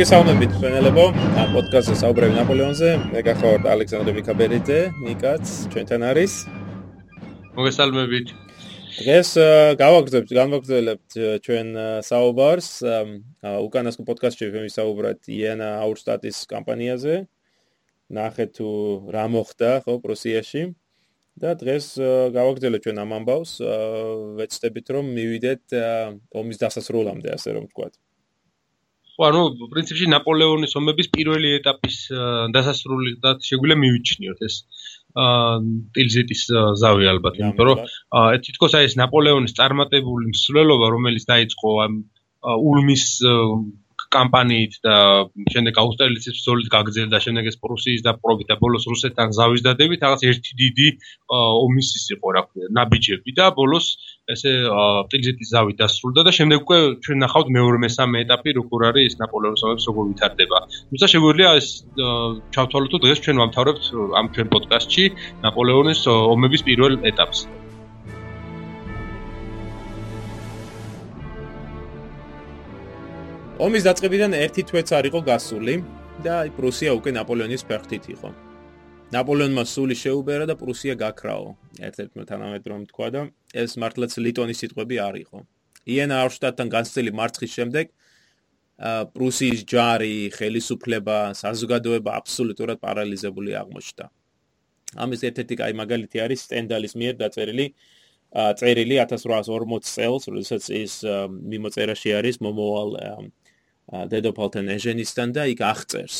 მოგესალმებით ფენელებო პოდკასტზე საუბრები ნაპოლეონზე. მე გახავთ ალექსანდრე მიქაბერიძე ნიკაც ჩვენთან არის. მოგესალმებით. დღეს გავაგრძელებთ განვაგრძელებთ ჩვენ საუბარს. უკანასკნელ პოდკასტში ვიმისაუბრეთ იენა აურსტატის კამპანიაზე. ნახეთ თუ რა მოხდა ხო პროსიაში და დღეს გავაგრძელებთ ჩვენ ამ ამბავს. ვეცდებით რომ მივიდეთ ომის დასასრულამდე ასე რომ ვთქვათ ანუ პრინციპში ნაპოლეონის ომების პირველი ეტაპის დასასრული და შეგვიძლია მივიჩნიოთ ეს აა ტილზიტის ზავი ალბათ იმიტომ რომ ეს თითქოს აი ეს ნაპოლეონის წარმატებული მსვლელობა რომელიც დაიწყო ამ ულმის კამპანიით და შემდეგ აუსტრალიის ბრძოლით გაგრძელდა შემდეგ ეს პრუსიის დაპყრობით და ბოლოს რუსეთთან ზავის დადებით რაღაც ერთი დიდი ომის ის იყო რა ქვია ნაბიჯები და ბოლოს ესე ტილზიტის ზავი დასრულდა და შემდეგ უკვე ჩვენ ნახავთ მეორე მესამე ეტაპი როგორ არის ეს ნაპოლეონის ომებს როგორ ვითარდება თუმცა შეგვიძლია ეს ჩავთვალოთ თუ დღეს ჩვენ ვამთავრებთ ამ ჩვენ პოდკასტში ნაპოლეონის ომების პირველ ეტაპს ომის დაწყებიდან ერთი თვეც არ იყო გასული და პრუსია უკვე ნაპოლეონის ფერხთით იყო. ნაპოლეონმა სული შეუბერა და პრუსია გაქრაო. ერთ-ერთ თანამედროვე თქვა და ეს მართლაც ლიტონის სიტყვები არ იყო. იენა აუშტატთან განცდილი მარცხის შემდეგ პრუსიის ჯარი, ხელისუფლება, საზოგადოება აბსოლუტურად პარალიზებული აღმოჩნდა. ამის ერთ-ერთი კაი მაგალითი არის სტენდალის მიერ დაწერილი წერილი 1840 წელს, როდესაც ის მიმოწერაში არის მომოვალ დედოფალთან ეჟენისთან და იქ აღწერს.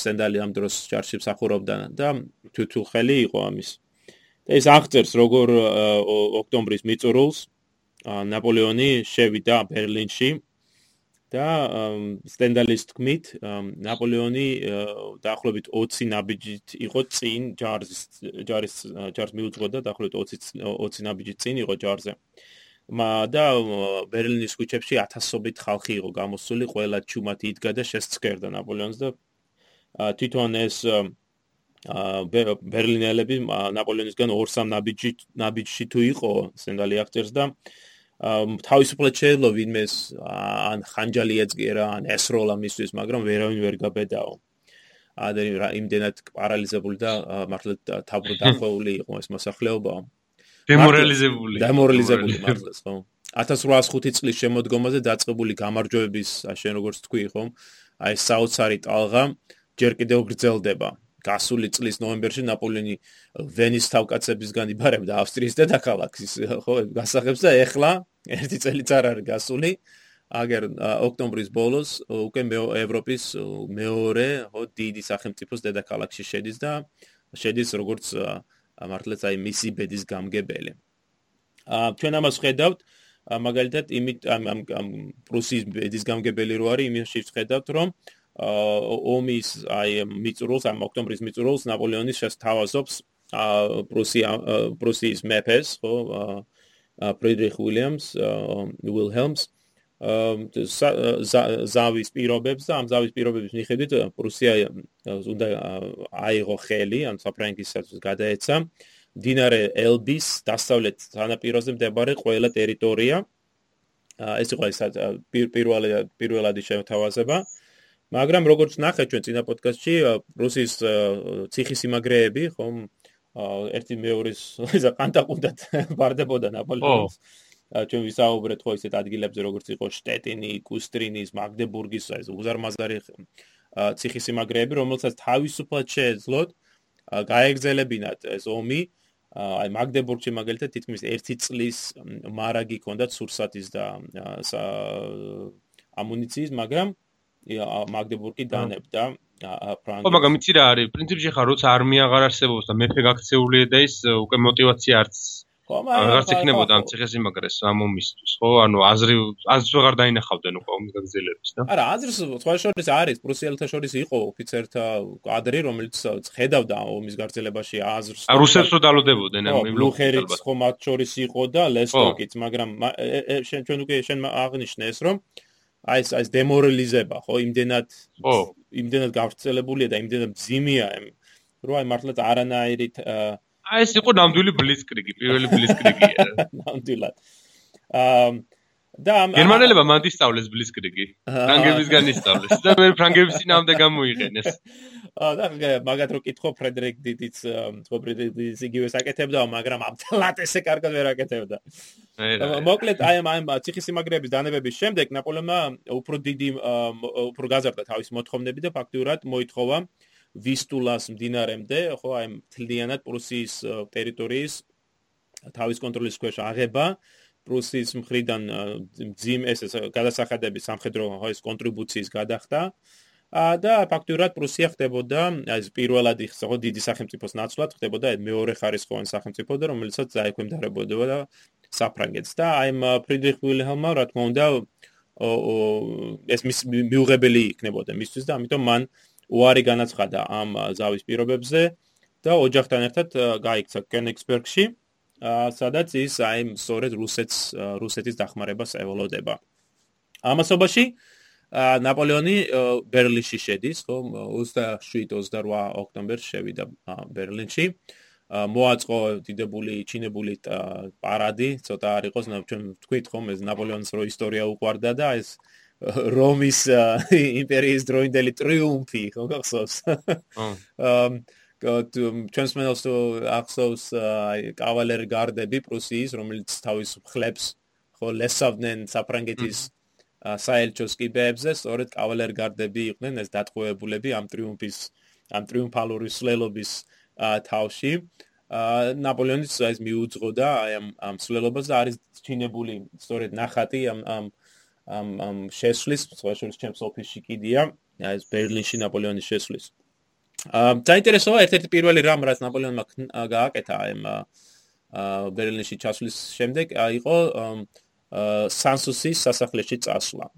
სენდალი ამ დროს ჯარში მსახურობდა და თუთუხელი იყო ამის. და ეს აღწერს როგორ ოქტომბრის მიწურულს ნაპოლეონი შევიდა ბერლინში და სტენდალის თქმით ნაპოლეონი დაახლოებით 20 ნაბიჯით იყო წინ ჯარის ჯარის ჯარს მიუძღოდა დაახლოებით 20 20 ნაბიჯით წინ იყო ჯარზე და ბერლინის ქუჩებში ათასობით ხალხი იყო გამოსული, ყველა ჩუმად იდგა და შესწკერდა ნაპოლეონს და თვითონ ეს ბერლინელები ნაპოლეონისგან ორ-სამ ნაბიჯი ნაბიჯში თუ იყო სენდალი აქტერს და თავისუფლად შეიძლება ვინმეს ან ხანჯალი ეწგერა, ან ესროლა მისთვის, მაგრამ ვერავინ ვერ გაბედაო. რა იმდენად პარალიზებული და მართლა თავბრ დახვეული იყო ეს მოსახლეობა. დემორალიზებული. დემორალიზებული. მართლაც ხო. 1805 წლის შემოდგომაზე დაწყებული გამარჯვების შენ როგორც თქვი ხო აი საოცარი ტალღა ჯერ კიდევ გრძელდება. გასული წლის ნოემბერში ნაპოლეონი ვენის თავკაცებისგან იბარებდა ავსტრიის დედაქალაქის ხო გასახებს და ეხლა ერთი წელიც არ არის გასული. აგერ ოქტომბრის ბოლოს უკვე ევროპის მეორე ხო დიდი სახელმწიფოს დედაქალაქში შედის და შედის როგორც მართლაც აი მისი ბედის გამგებელი. აა ჩვენ ამას ხედავთ მაგალითად იმით ამ ამ პრუსიის ბედის გამგებელი რო არის იმის შეხედავთ რომ აა ომის აი მიწურულს ამ ოქტომბრის მიწურულს ნაპოლეონის შესთავაზობს აა პრუსია პრუსიის მეფეს ხო ფრიდრიხ უილიამს უილჰელმს ზავის პირობებს და ამ ზავის პირობების მიხედვით პრუსია უნდა აიღო ხელი ან საფრანგისაც გადაეცა. დინარე ელბის დასავლეთ სანაპიროზე მდებარე ყველა ტერიტორია. ეს იყო ის პირველი პირველადი შეთავაზება. მაგრამ როგორც ნახეთ ჩვენ წინა პოდკასტში პრუსიის ციხისიმაგრეები ხომ ერთი მეორის ისა ყანტაკუნდად ბარდებოდა ნაპოლეონს ჩვენ ვისაუბრეთ ხო ისეთ ადგილებზე როგორც იყო შტეტინი, კუსტრინის, მაგდებურგის ეს უზარმაზარი ციხისიმაგრეები, რომელსაც თავისუფლად შეეძლოთ გაეგზელებინათ ეს ომი აი მაგდებურგში მაგალითად თითქმის 1 წლის მარაგი ჰქონდათ სურსათის და ამუნიციის, მაგრამ მაგდებურგი დანებდა ფრანკს. ხო, მაგრამ იცი რა არის? პრინციპში ხა როცა არმია აღარ არსებობს და მეფე გაქცეულია და ის უკვე мотиваცია არც ხო მაგრამ აღარც იქნებოდა ამ ციხესიმაგრეს ამ ომისთვის ხო ანუ აზრი აზრს ვეღარ დაინახავდნენ უკვე ომის გაგრძელების და არა აზრს სხვა შორის არის პრუსიელთა შორის იყო ოფიცერთა კადრი რომელიც ხედავდა ომის გაგრძელებაში აზრს რუსებს რო დალოდებოდნენ ამ ლუხერიც ხო მათ შორის იყო და ლესტოკიც მაგრამ შენ ჩვენ უკვე შენ აღნიშნე ეს რომ აი ეს ეს დემორალიზება ხო იმდენად ხო. იმდენად გავრცელებულია და იმდენად მძიმეა რომ აი მართლაც არანაირით აა აი ეს იყო ნამდვილი ბლიცკრიგი, პირველი ბლიცკრიგია. ნამდვილად. აა და გერმანელებმა მანდ ისწავლეს ბლისკრიგი. ფრანგებისგან ისწავლეს და მე ფრანგების ძინავდე გამოიყენეს. აა და მაგათ რო კითხო ფრედერიკ დიდიც ხო ფრედერიკ დიდიც იგივე საკეთებდა, მაგრამ ამ ლატესე კარგად ვერ აკეთებდა. მოკლედ აი ამ ამ ციხისიმაგრეების დანებების შემდეგ ნაპოლეონმა უფრო დიდი უფრო გაზარდა თავის მოთხოვნები და ფაქტურად მოითხოვა ვისტულას მდინარემდე, ხო აი თლიანად პრუსიის ტერიტორიის თავის კონტროლის ქვეშ აღება. პრუსიის მხრიდან ძიმ ეს გადასახადების სამხედრო ეს კონტრიბუციის გადახდა და ფაქტურად პრუსია ხდებოდა ეს პირველად იხსნა დიდი სახელმწიფოს ნაცვლად ხდებოდა მეორე ხარისხოვანი სახელმწიფო და რომელიცაც დაექვემდებარებოდა საფრანგეთს და აი ფრიდრიხ ვილჰელმა რა თქმა უნდა ეს მიუღებელი იქნებოდა მისთვის და ამიტომ მან უარი განაცხადა ამ ზავის პირობებზე და ოჯახთან ერთად გაიქცა კენიგსბერგში სადაც ის აი სწორედ რუსეთს რუსეთის დახმარებას ევალოდება. ამასობაში ნაპოლეონი ბერლინში შედის, ხო, 27-28 ოქტომბერს შევიდა ბერლინში. მოაწყო დიდებული ჩინებული პარადი, ცოტა არ იყოს, ჩვენ ვთქვით ხომ, ეს ნაპოლეონის რო ისტორია უყვარდა და ეს რომის იმპერიის დროინდელი ტრიუმფი, ხო გახსოვს? აა ჩვენს მენელს თუ ახსოვს აი კავალერ გარდები პრუსიის რომელიც თავის ხლებს ხო ლესავდნენ საფრანგეთის საელჩოს კიბეებზე სწორედ კავალერ გარდები იყვნენ ეს დატყვევებულები ამ ტრიუმფის ამ ტრიუმფალური სლელობის თავში. ნაპოლეონის ეს მიუძღოდა აი ამ ამ სლელობას და არის ჩინებული სწორედ ნახატი ამ ამ ამ ამ შესვლის სხვა შორის ჩემს ოფისში კიდია ეს ბერლინში ნაპოლეონის შესვლის აა დაინტერესოა ერთ-ერთი პირველი რამ რაც ნაპოლეონმა გააკეთა ამ აა ბერლინში ჩასვლის შემდეგ იყო სანსუსის სასახლეში წასვლა.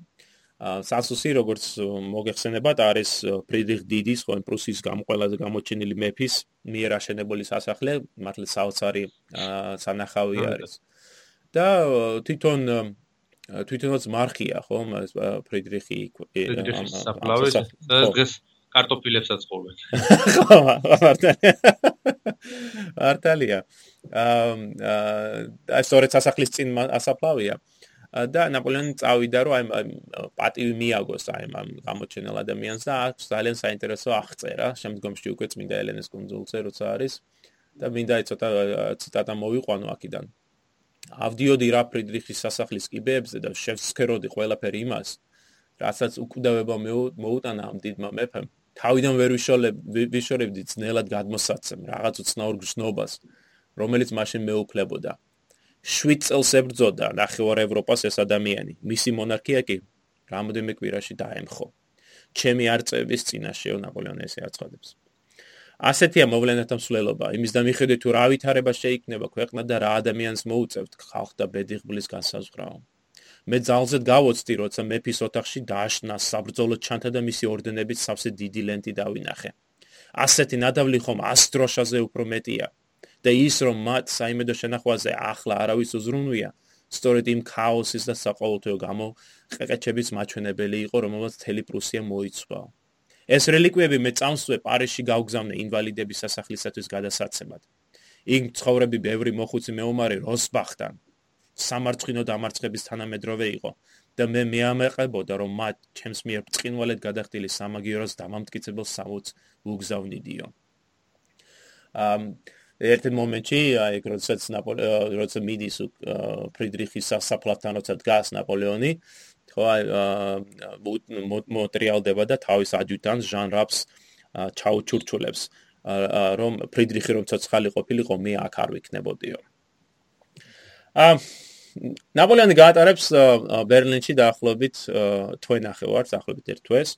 სანსუსი როგორც მოგეხსენებათ არის ფრიდრიხ დიდის ხო პრუსიის გამყოლაზე გამოჩენილი მეფის მიერ აშენებული სასახლე, მართლა საოცარი სანახავი არის. და თვითონ თვითონაც მარხია ხო ფრიდრიხი ამ საფლავის დღეს კარტოფილებსაც ხოვენ. ხო, არტალია. აა აა სწორედ სასახლის წინ ასაფლავია. და ნაპოლეონი წავიდა რომ აი პატივი მიაგოს აი ამ გამოჩენილ ადამიანს და აქვს ძალიან საინტერესო აღწერა შემდგომში უკვე წმინდა ელენეს კონძულზე როცა არის და მინდა ცოტა ციტატა მოვიყვანო აქედან. ავდიოდი რა ფრიდრიხის სასახლის კიბეებზე და შევსქეროდი ყველაფერი იმას რასაც უკვდავება მოუტანა ამ დიდმა მეფემ. თავიდან ვერ ვიშორებდი ძნელად გადმოსაცემ რაღაც უცნაურ გზნობას რომელიც მაშინ მეუფლებოდა. 7 წელს ებრძოდა ნახევარ ევროპას ეს ადამიანი. მისი მონარქია კი რამოდენმე კვირაში დაემხო. ჩემი არწების წინაშე ნაპოლეონი ესე აცხადებს ასეთია მოვლენათა მსვლელობა იმის და მიხედვით თუ რა ვითარება შეიქმნება ქვეყნა და რა ადამიანს მოუწევთ ხალხთა ბედიღბლის განსაზღვრავ მე ძალზედ გავოცდი, როცა მეფის ოთახში დააშნა საბრძოლო ჩანთა და მისი ორდენებით სავსე დიდი ლენტი დავინახე. ასეთი ნადავლი ხომ ასტროშაზე უფრო მეტია. და ის რომ მათ საიმედო შენახვაზე ახლა არავის უზრუნვია, სწორედ იმ ქაოსის და საყოველთაო გამო ყეყეჩების მაჩვენებელი იყო, რომელსაც თელი პრუსია მოიცვა. ეს რელიკვიები მე წამსვე პარიზში გავგზავნე ინვალიდების სასახლისათვის გადასაცემად. იქ ცხოვრები ბევრი მოხუცი მეომარი როსბახთან სამარცხინო დამარცხების თანამედროვე იყო და მე მეამეყებოდა რომ მათ ჩემს მიერ წკინვალედ გადახდილი სამაგიეროს დამამტკიცებელ სამოც უგზავნიდიო. ამ ერთ მომენტში აი როდესაც ნაპოლეონი როცა მიდის ფრიდრიხის სასაფლავთან როცა დგას ნაპოლეონი ხო აი მოტრიალდება და თავის ადიუტანტს ჟან რაპს ჩაუჩურჩულებს რომ ფრიდრიხი რომ ცოცხალი ყოფილიყო მე აქ არ ვიქნებოდიო. აა ნაპოლეონი გაატარებს ბერლინში დაახლოებით თვენახევარს, დაახლოებით ერთ თვეს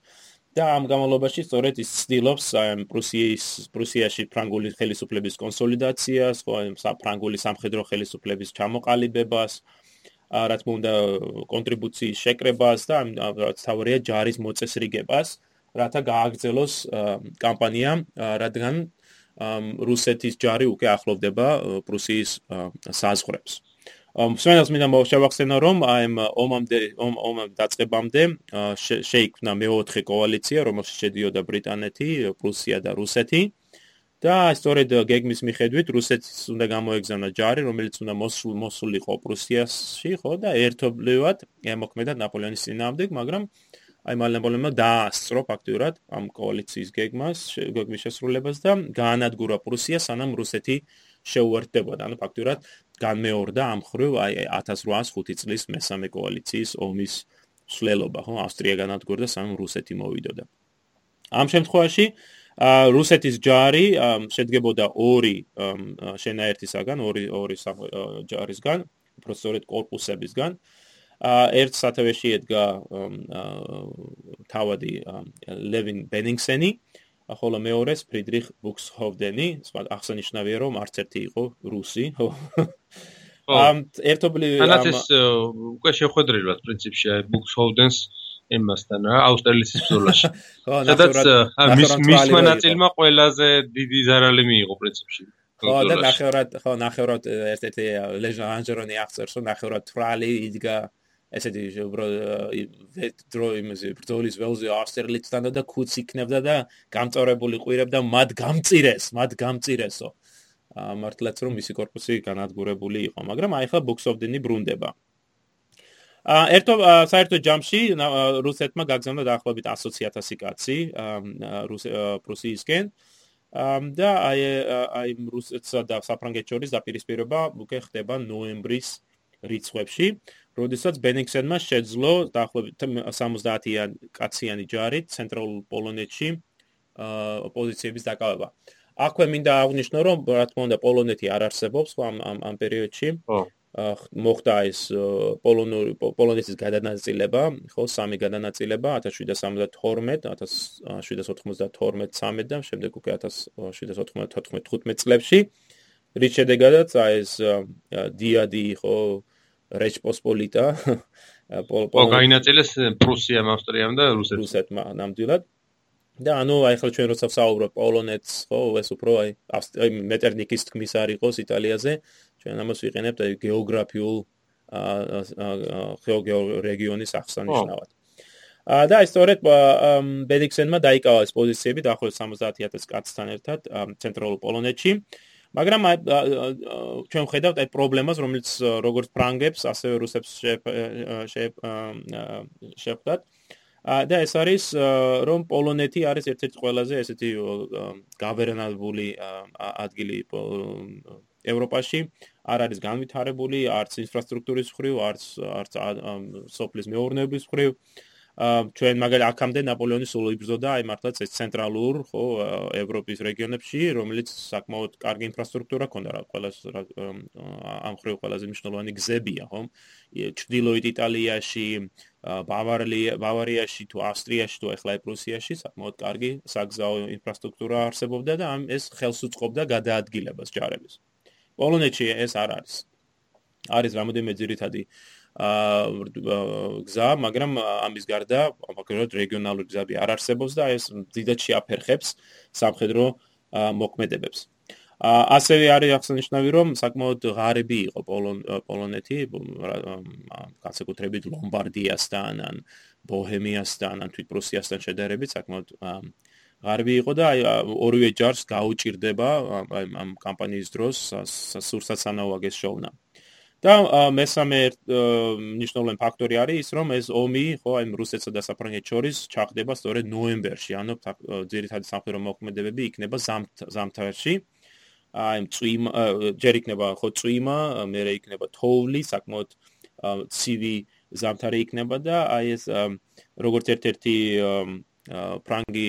და ამ გამალობაში სწორედ ის ცდილობს აი პრუსიის პრუსიაში ფრანგული ხელისუფლების კონსოლიდაციას, ხო აი საფრანგული სამხედრო ხელისუფლების ჩამოყალიბებას, რა თქმა უნდა კონტრიბუციის შეკრებას და რაც თავია ჯარის მოწესრიგებას, რათა გააგრძელოს კამპანია, რადგან რუსეთის ჯარი უკვე ახლოვდება პრუსიის საზღვრებს. მსმენელს მინდა მოვშევახსენო რომ აი ომამდე ომამ დაწყებამდე შეიქმნა მეოთხე კოალიცია რომელშიც შედიოდა ბრიტანეთი, პრუსია და რუსეთი და სწორედ გეგმის მიხედვით რუსეთს უნდა გამოეგზავნა ჯარი, რომელიც უნდა მოსულიყო პრუსიაში, ხო და ერთობლივად ემოქმედა ნაპოლეონის წინააღმდეგ, მაგრამ აი მალნაპოლეონმა დაასწრო ფაქტურად ამ კოალიციის გეგმას, გეგმის შესრულებას და გაანადგურა პრუსია, სანამ რუსეთი შეუერთდებოდა. ანუ ფაქტურად განმეორდა ამ ხრივ აი 1805 წლის მესამე კოალიციის ომის სვლელობა, ხო? ავსტრია განადგურდა, სანამ რუსეთი მოვიდოდა. ამ შემთხვევაში რუსეთის ჯარი შედგებოდა ორი შენაერთისაგან, ორი ორი ჯარისგან, უბრალოდ კორპუსებისგან. ერთ სათავეში ედგა თავადი ლევინ ბენინგსენი, ხოლო მეორეს ფრიდრიხ ბუქსჰოვდენი, სხვა აღსანიშნავია რომ არც ერთი იყო რუსი. ამ ერთობლივ ამ ანათეს უკვე შეხვედრილად პრინციპში ბუქსჰოვდენს ემასთან რა, ავსტრალიის ბრძოლაში. ხო, სადაც მისმა ნაწილმა ყველაზე დიდი ზარალი მიიღო პრინციპში. ხო და ნახევრად ხო ნახევრად ერთ-ერთი ლეჟანჟერონი აღწერს რომ ნახევრად თრალი იდგა ესეთი უბრო დრო იმაზე ბრძოლის ველზე ავსტრიელთან და ქუც იქნებდა და გამწორებული ყვირებდა მათ გამწირეს მათ გამწირესო მართლაც რომ მისი корпуსი განადგურებული იყო მაგრამ აი ხა ბოქს ოფ დინი ბრუნდება ერთო საერთო ჯამში რუსეთმა გაგზავნა დაახლოებით 100.000 კაცი პრუსიისკენ და აი აი რუსეთსა და საფრანგეთს შორის დაპირისპირება უკვე ხდება ნოემბრის რიცხვებში, როდესაც ბენიქსენმა შეძლო დაახლოებით 70-იან კაციანი ჯარი ცენტრალურ პოლონეთში ოპოზიციების დაკავება. აქვე მინდა აღვნიშნო, რომ რა თქმა უნდა პოლონეთი არ არსებობს ამ ამ პერიოდში. მოხდა ეს პოლონური პოლონეთის გადანაწილება, ხო, სამი გადანაწილება 1772, 1792 და შემდეგ უკვე 1794-15 წლებში. რის შედეგადაც აი ეს დიადი ხო რეჩპოსპოლიტა პოლ გაინაწილეს პრუსიამ, ავსტრიამ და რუსეთმა ნამდვილად. და ანუ აი ხელ ჩვენ როცა ვსაუბრობ პოლონეთს, ხო, ეს უფრო აი აი მეტერნიკის თქმის არ იყოს იტალიაზე, ჩვენ ამას ვიყენებთ აი გეოგრაფიულ აა რეგიონის აღსანიშნავად. აა და ისტორიეთ ბედიქსენმა დაიკავა ეს პოზიციები დაახლოებით 70000 კაცთან ერთად ცენტრალურ პოლონეთში. მაგრამ ჩვენ ხედავთ აი პრობლემას, რომელიც როგორც ფრანგებს, ასევე რუსებს შეხვდათ. და ეს არის რომ პოლონეთი არის ერთ-ერთი ყველაზე ესეთი გავერნებული ადგილი ევროპაში არ არის განვითარებული არც ინფრასტრუქტურის მხრივ, არც არც სოფლის მეურნეობის მხრივ. ჩვენ მაგალითად აქამდე ნაპოლეონის სულ იბრძოდა აი მართლაც ეს ცენტრალურ, ხო, ევროპის რეგიონებში, რომელიც საკმაოდ კარგი ინფრასტრუქტურა ჰქონდა რა, ყველა ამ მხრივ ყველაზე მნიშვნელოვანი გზებია, ხო? ჩრდილოეთ იტალიაში, ბავარია, ბავარიაში თუ ავსტრიაში თუ ახლა პრუსიაში საკმაოდ კარგი საგზაო ინფრასტრუქტურა არსებობდა და ამ ეს ხელს უწყობდა გადაადგილებას ჯარების. პოლონეთში ეს არ არის. არის რამოდენიმე ძირითადი აა გზა, მაგრამ ამის გარდა, ფაქტობრივად რეგიონალური გზები არ არსებობს და ეს დიდად შეაფერხებს სამხედრო მოქმედებებს. აა ასევე არის აღსანიშნავი, რომ საკმაოდ ღარიბი იყო პოლონეთი, განსაკუთრებით ლომბარდიასთან ან ბოჰემიასთან ან თვით პრუსიასთან შედარებით საკმაოდ ღარიბი იყო და აი ორივე ჯარს გაუჭirdება აი ამ კამპანიის დროს სურსაცანაოაგეს შოვნა. და მესამე ნიშნულოვანი ფაქტორი არის ის რომ ეს ომი ხო აი რუსეთსა და საფრანგეთს შორის ჩახდება სწორედ ნოემბერში, ანუ ძირითადად სამხედრო მოქმედებები იქნება ზამთარში. აი წვიმა ჯერ იქნება ხო წვიმა, მერე იქნება თოვლი, საკმაოდ ცივი ზამთარი იქნება და აი ეს როგორც ერთ-ერთი ფრანგი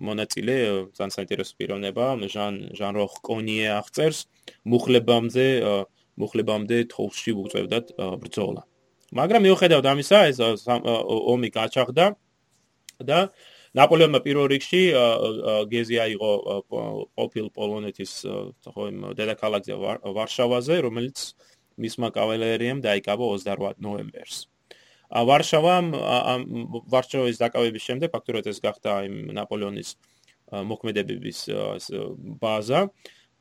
მონაწილე ძალიან საინტერესო პიროვნება ჟან ჟან როხ კონიე აღწერს. მუხლებამდე მუხლებამდე თოვლში უწევდათ ბრძოლა. მაგრამ მიუხედავად ამისა ეს ომი გაჩაღდა და ნაპოლეონმა პირველ რიგში გეზი აიღო ოპილ პოლონეთის ხო დედაქალაქზე ვარშავაზე რომელიც მისმა კავალერიამ დაიკავა 28 ნოემბერს ვარშავამ ვარშავის დაკავების შემდეგ ფაქტურად ეს გახდა იმ ნაპოლეონის მოქმედებების ბაზა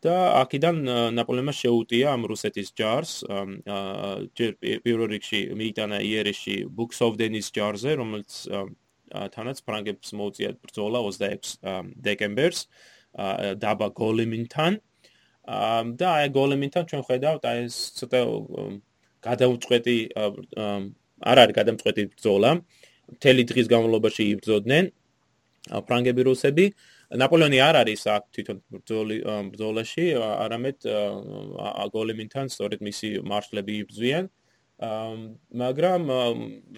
და აქედან ნაპოლეონმა შეუტია ამ რუსეთის ჯარს პირველ რიგში მიიტანა იერეში ბუქსოვდენის ჯარზე რომელიც თანაც ფრანგებს მოუწია ბრძოლა 26 დეკემბერს დაბა გოლემინთან. და აი გოლემინთან ჩვენ ხედავთ აი ეს ცოტა გადაუწყვეტი არ არის გადამწყვეტი ბრძოლა. მთელი დღის განმავლობაში იბრძოდნენ ფრანგები რუსები. ნაპოლეონი არ არის აქ თვითონ ბრძოლაში არამედ გოლემინთან სწორედ მისი მარშლები იბრძვიან. მაგრამ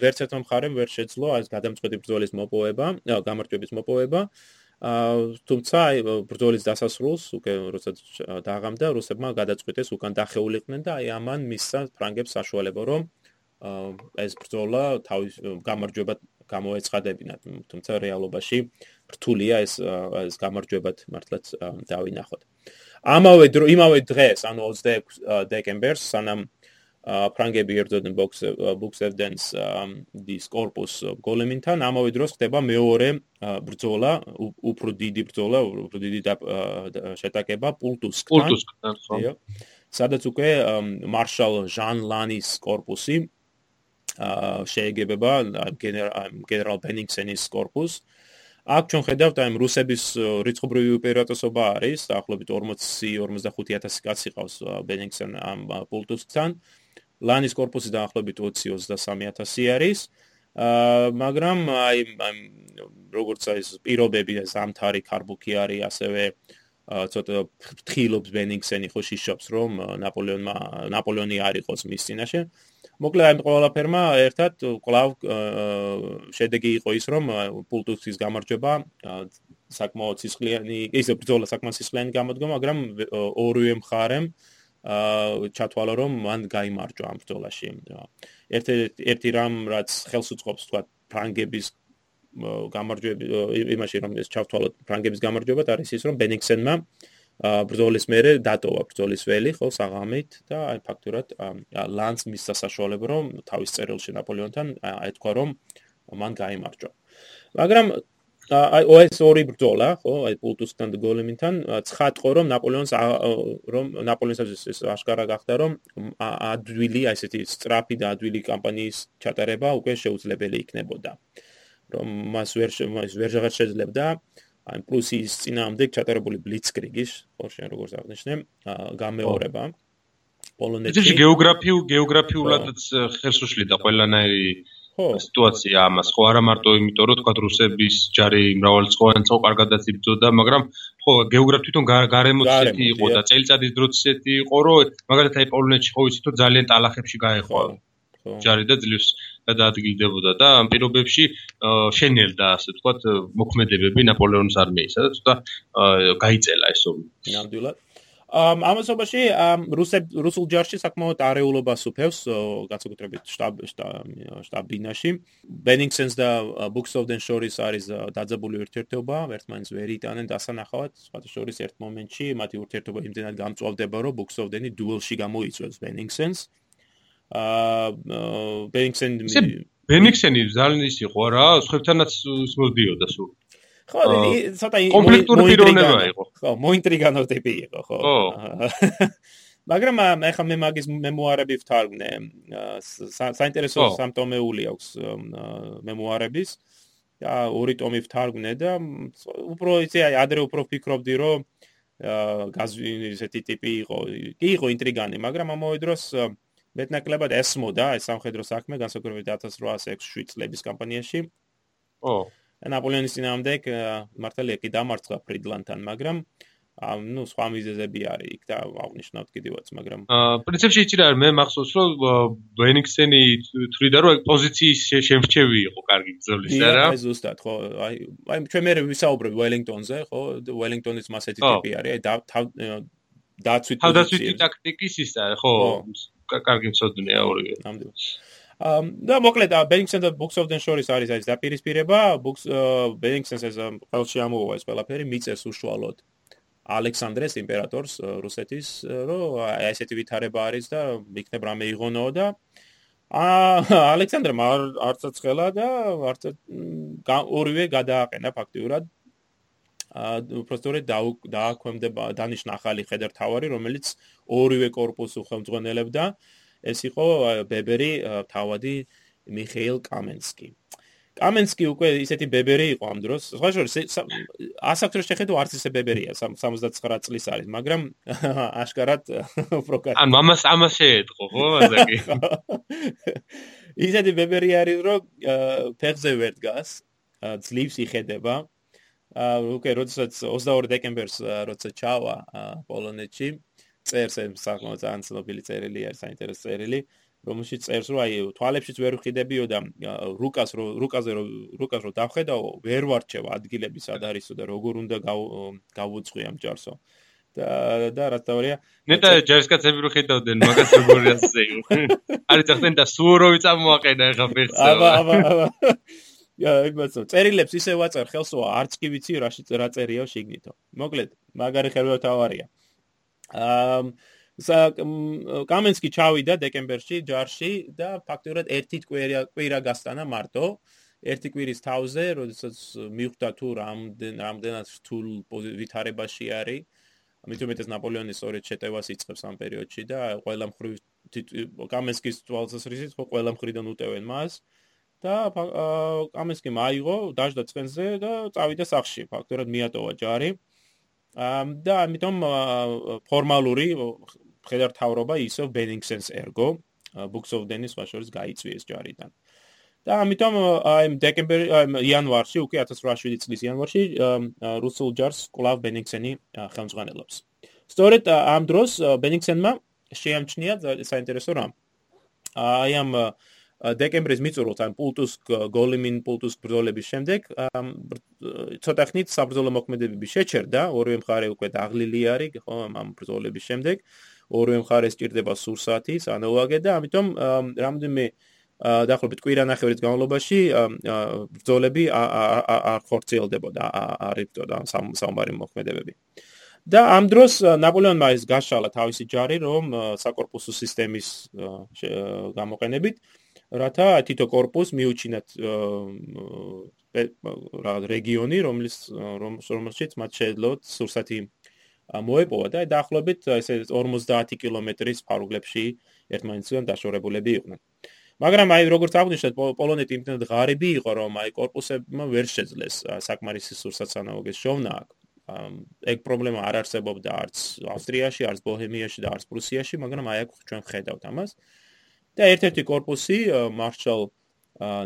ვერც ერთმა მხარემ ვერ შეძლო ეს გადამწყვეტი ბრძოლის მოპოვება, გამარჯვების მოპოვება. თუმცა აი ბრძოლის დასასრულს უკვე როდესაც დააღამდა რუსებმა გადაწყვიტეს უკან დახეულიყვნენ და აი ამან მისცა ფრანგებს საშუალება რომ ეს ბრძოლა თავის გამარჯვებად გამოეცხადებინათ, თუმცა რეალობაში რთულია ეს ეს გამარჯვებად მართლაც დავინახოთ. ამავე იმავე დღეს, ანუ 26 დეკემბერს, სანამ ფრანგები ებრძოდნენ ბუქსევდენს დის корпус გოლემინთან, ამავე დროს ხდება მეორე ბრძოლა, უფრო დიდი ბრძოლა, უფრო დიდი შეტაკება პულტუსკთან. პულტუსკთან, ხო. სადაც უკვე მარშალ ჟან ლანის корпуსი შეეგებება გენერალ ბენინგსენის корпуს აქ ჩვენ ხედავთ აი რუსების რიცხობრივი უპირატესობა არის დაახლოებით 40-45000 კაცი ყავს ბენინგსენ ამ პულტუსთან. ლანის корпуსი დაახლოებით 20-23000 არის. აა მაგრამ აი როგორც აი პირობები ზამთარი, ქარბუქი არის, ასევე აა ცოტა ფრთხილობს ბენინგსენი ხო შიშობს რომ ნაპოლეონმა ნაპოლეონი არ იყოს მის წინაშე. მოკლედ აი ყველაფერმა ერთად კლავ შედეგი იყო ის რომ პულტუსის გამარჯვება საკმაოდ სისხლიანი ისე ბრძოლა საკმაოდ სისხლიანი გამოდგა მაგრამ ორივე მხარემ აა ჩათვალა რომ მან გამოიმარჯვა ამ ბრძოლაში. ერთი ერთი რამ რაც ხელს უწყობს თქვა ფრანგების გამარჯვება იმაში რომ ეს ჩათვალოთ ფრანგების გამარჯვება და არის ის რომ ბენიქსენმა ბრძოლის მერე დატოვა ბრძოლის ველი ხო საღამით და აი ფაქტურად ლანს მისცა საშუალება რომ თავის წერილში ნაპოლეონთან აი თქვა რომ მან გამოიმარჯვა. მაგრამ აი OS ორი ბრძოლა, ხო, აი პულტუსთან და გოლემინთან ცხადყო რომ ნაპოლეონს რომ ნაპოლეონს ეს აშკარა გახდა რომ ადვილი, აი ესეთი სტრაფი და ადვილი კამპანიის ჩატარება უკვე შეუძლებელი იქნებოდა. რომ მას ვერ მას ვერ აღარ შეძლებდა. აი პლუსის წინაამდე ჩატარებული ბლიცკრიგის, ხო, შენ როგორც აღნიშნე, გამეორება. პოლონეთში გეოგრაფიულ გეოგრაფიულადაც ხელს უშლიდა ყველანაირი სიტუაცია ამას. ხო არა მარტო იმიტომ რომ თქვა რუსების ჯარი მრავალწლოვანი წო კარგადაც იბრძოდა მაგრამ ხო გეოგრაფ თვითონ გარემოც ისეთი იყო და წელიწადის დროც ისეთი იყო რომ მაგალითად აი პოლონეთში ხო იცით რომ ძალიან ტალახებში გაეხვა ჯარი და ძლივს გადაადგილდებოდა და ამ პირობებში შენელდა ასე თქვა მოქმედებები ნაპოლეონის არმიისა და ცოტა გაიწელა ეს ომი. ნამდვილად. ამასობაში რუსებ რუსულ ჯარში საკმაოდ არეულობას უფევს განსაკუთრებით შტაბ შტაბინაში. ბენინგსენს და ბუქსოვდენ შორის არის დაძაბული ურთიერთობა ერთმანეთს ვერ იტანენ დასანახავად. სხვათა შორის ერთ მომენტში მათი ურთიერთობა იმდენად გამწვავდება რომ ბუქსოვდენი დუელში გამოიწვევს ბენინგსენს აა ბენინგსენი ბენინგსენი ძალიან ის იყო რა სხვებთანაც მოსდიოდა სულ ხო, ცოტა კონფლიქტური პიროვნება იყო. ხო, მოინტრიგანო ტიპი იყო, ხო. მაგრამ ახლა მე მაგის მემუარები ვთარგმნე. საინტერესო სამტომეული აქვს მემუარების. და ორი ტომი ვთარგმნე და უფრო აი ადრე უფრო ფიქრობდი რომ გაზვი ესეთი ტიპი იყო. კი იყო ინტრიგანი, მაგრამ ამავე დროს მეტნაკლებად ესმოდა ეს სამხედრო საქმე განსაკუთრებით 1806-7 წლების კამპანიაში. ო. ნაპოლეონის წინააღმდეგ მართალია კი დამარცხა ფრიდლანდთან, მაგრამ ამ ნუ სხვა მიზეზები არის იქ და აღნიშნავთ კიდევაც, მაგრამ აა პრინციპში იცი რა მე მახსოვს რომ ვენიქსენი თვლიდა რომ პოზიციის შემრჩევი იყო კარგი ბრძოლის და რა. აი ზუსტად ხო აი აი ჩვენ მე ვისაუბრებ ველინგტონზე ხო ველინგტონის მასეთი ტიპი არის აი და დაცვით თავდაცვითი ტაქტიკის ის არის ხო კარგი მცოდნეა ორივე. ნამდვილად. და მოკლედ ბენინგსენ და ბუქს ოფ დენ შორის არის ეს დაპირისპირება. ბუქს ბენინგსენს ეს ყველში ამოვა ეს ყველაფერი. მიწეს უშუალოდ ალექსანდრეს იმპერატორს რუსეთის რომ ესეთი ვითარება არის და მიქნებ რამე იღონო და აა ალექსანდრემ არც ცხელა და არც ორივე გადააყენა ფაქტიურად უпростоრედ დააქვემდება დანიშნა ახალი ხედართავარი, რომელიც ორივე корпуს უხელმძღვანელებდა. ეს იყო ბებერი თავადი მიხეილ კამენსკი. კამენსკი უკვე ისეთი ბებერი იყო ამ დროს. სხვა შორის ასაკს შეხედო არც ისე ბებერია 79 წლის არის, მაგრამ აშკარად უფრო კაცი. ან მამას ამას შეეტყო, ხო, ასაკი. ისეთი ბებერი არის, რომ ფეხზე ვერ დგას, ძლივს იხედება, უკვე როდესაც 22 დეკემბერს როცა ჩავა პოლონეთში, წერს ეს საკმაოდ ძალიან ცნობილი წერილი არის, საინტერესო წერილი. რომელშიც წერს რომ აი თვალებშიც ვერ ვხიდებიო და რუკას რო რუკაზე რო რუკას რო დავხედაო ვერ ვარჩევ ადგილები სად არისო და როგორ უნდა გავუწყვი ამ ჯარსო. და და რა თქმა ნეტა ჯარსკაცები რო ხედავდნენ მაგას როგორ ასეო არის ახლა და სუორავი წამოაყენა ეხა ფეხს აბა აბა აბა я ეგმაცო წერილებს ისე ვაწერ ხელსო არც კი ვიცი რა რა წერიო შიგნითო. მოკლედ მაგარი ხელვა თავარია. აა კამენსკი ჩავიდა დეკემბერში ჯარში და ფაქტობრივად ერთი კვირა კვირა გასტანა მარტო. ერთი კვირის თავზე როდესაც მიხვდა თუ რამდენ რამდენად რთულ ვითარებაში არის. ამიტომ ეს ნაპოლეონის ორი ჩეტევას იწყებს ამ პერიოდში და ყველა მხრივ კამენსკის თვალსაზრისით ხო ყველა მხრიდან უტევენ მას და კამენსკი მაიღო დაждდა ცხენზე და წავიდა სახში ფაქტობრივად მიატოვა ჯარი. და ამიტომ ფორმალური ხედარ თავრობა ისო ბენინგსენს ერგო ბუქსოვდენის ვაშორის გაიწვიეს ჯარიდან. და ამიტომ აი დეკემბერი აი იანვარში უკვე 1807 წლის იანვარში რუსულ ჯარს კლავ ბენინგსენი ხელმძღვანელობს. სწორედ ამ დროს ბენინგსენმა შეამჩნია საინტერესო რამ. აი ამ დეკემბრის მიწურულს ან პულტუს გოლიმინ პულტუს ბრძოლების შემდეგ ცოტა ხნით საბრძოლო მოქმედებები შეჩერდა. ორივე მხარე უკვე დაღლილი არის ხო ამ ბრძოლების შემდეგ. ორივე მხარე სჭირდება სურსათის ანალოგია და ამიტომ რამდენიმე დაახლოებით კვირანახევრის განმავლობაში ბრძოლები არ ხორციელდებოდა არ იფტოდა საომარი მოქმედებები. და ამ დროს ნაპოლეონმა ის გაშალა თავისი ჯარი რომ საკორპუსო სისტემის გამოყენებით რათა თითო корпуს მიუჩინათ რაღაც რეგიონი, რომლის რომელშიც მათ შეძლო სურსათი მოეპოვა და დაახლოებით ესე 50 კილომეტრის ფარგლებში ერთმანეთისგან დაშორებულები იყვნენ. მაგრამ აი როგორც აღნიშნეთ, პოლონეთი იმდენად ღარიბი იყო, რომ აი корпуსებმა ვერ შეძლეს საკმარისი სურსათსანაოგეს შოვნა აქ. ეგ პრობლემა არ არსებობდა არც ავსტრიაში, არც ბოჰემიაში და არც პრუსიაში, მაგრამ აი აქ ჩვენ ხედავთ ამას. აა და ერთ-ერთი корпуსი მარშალ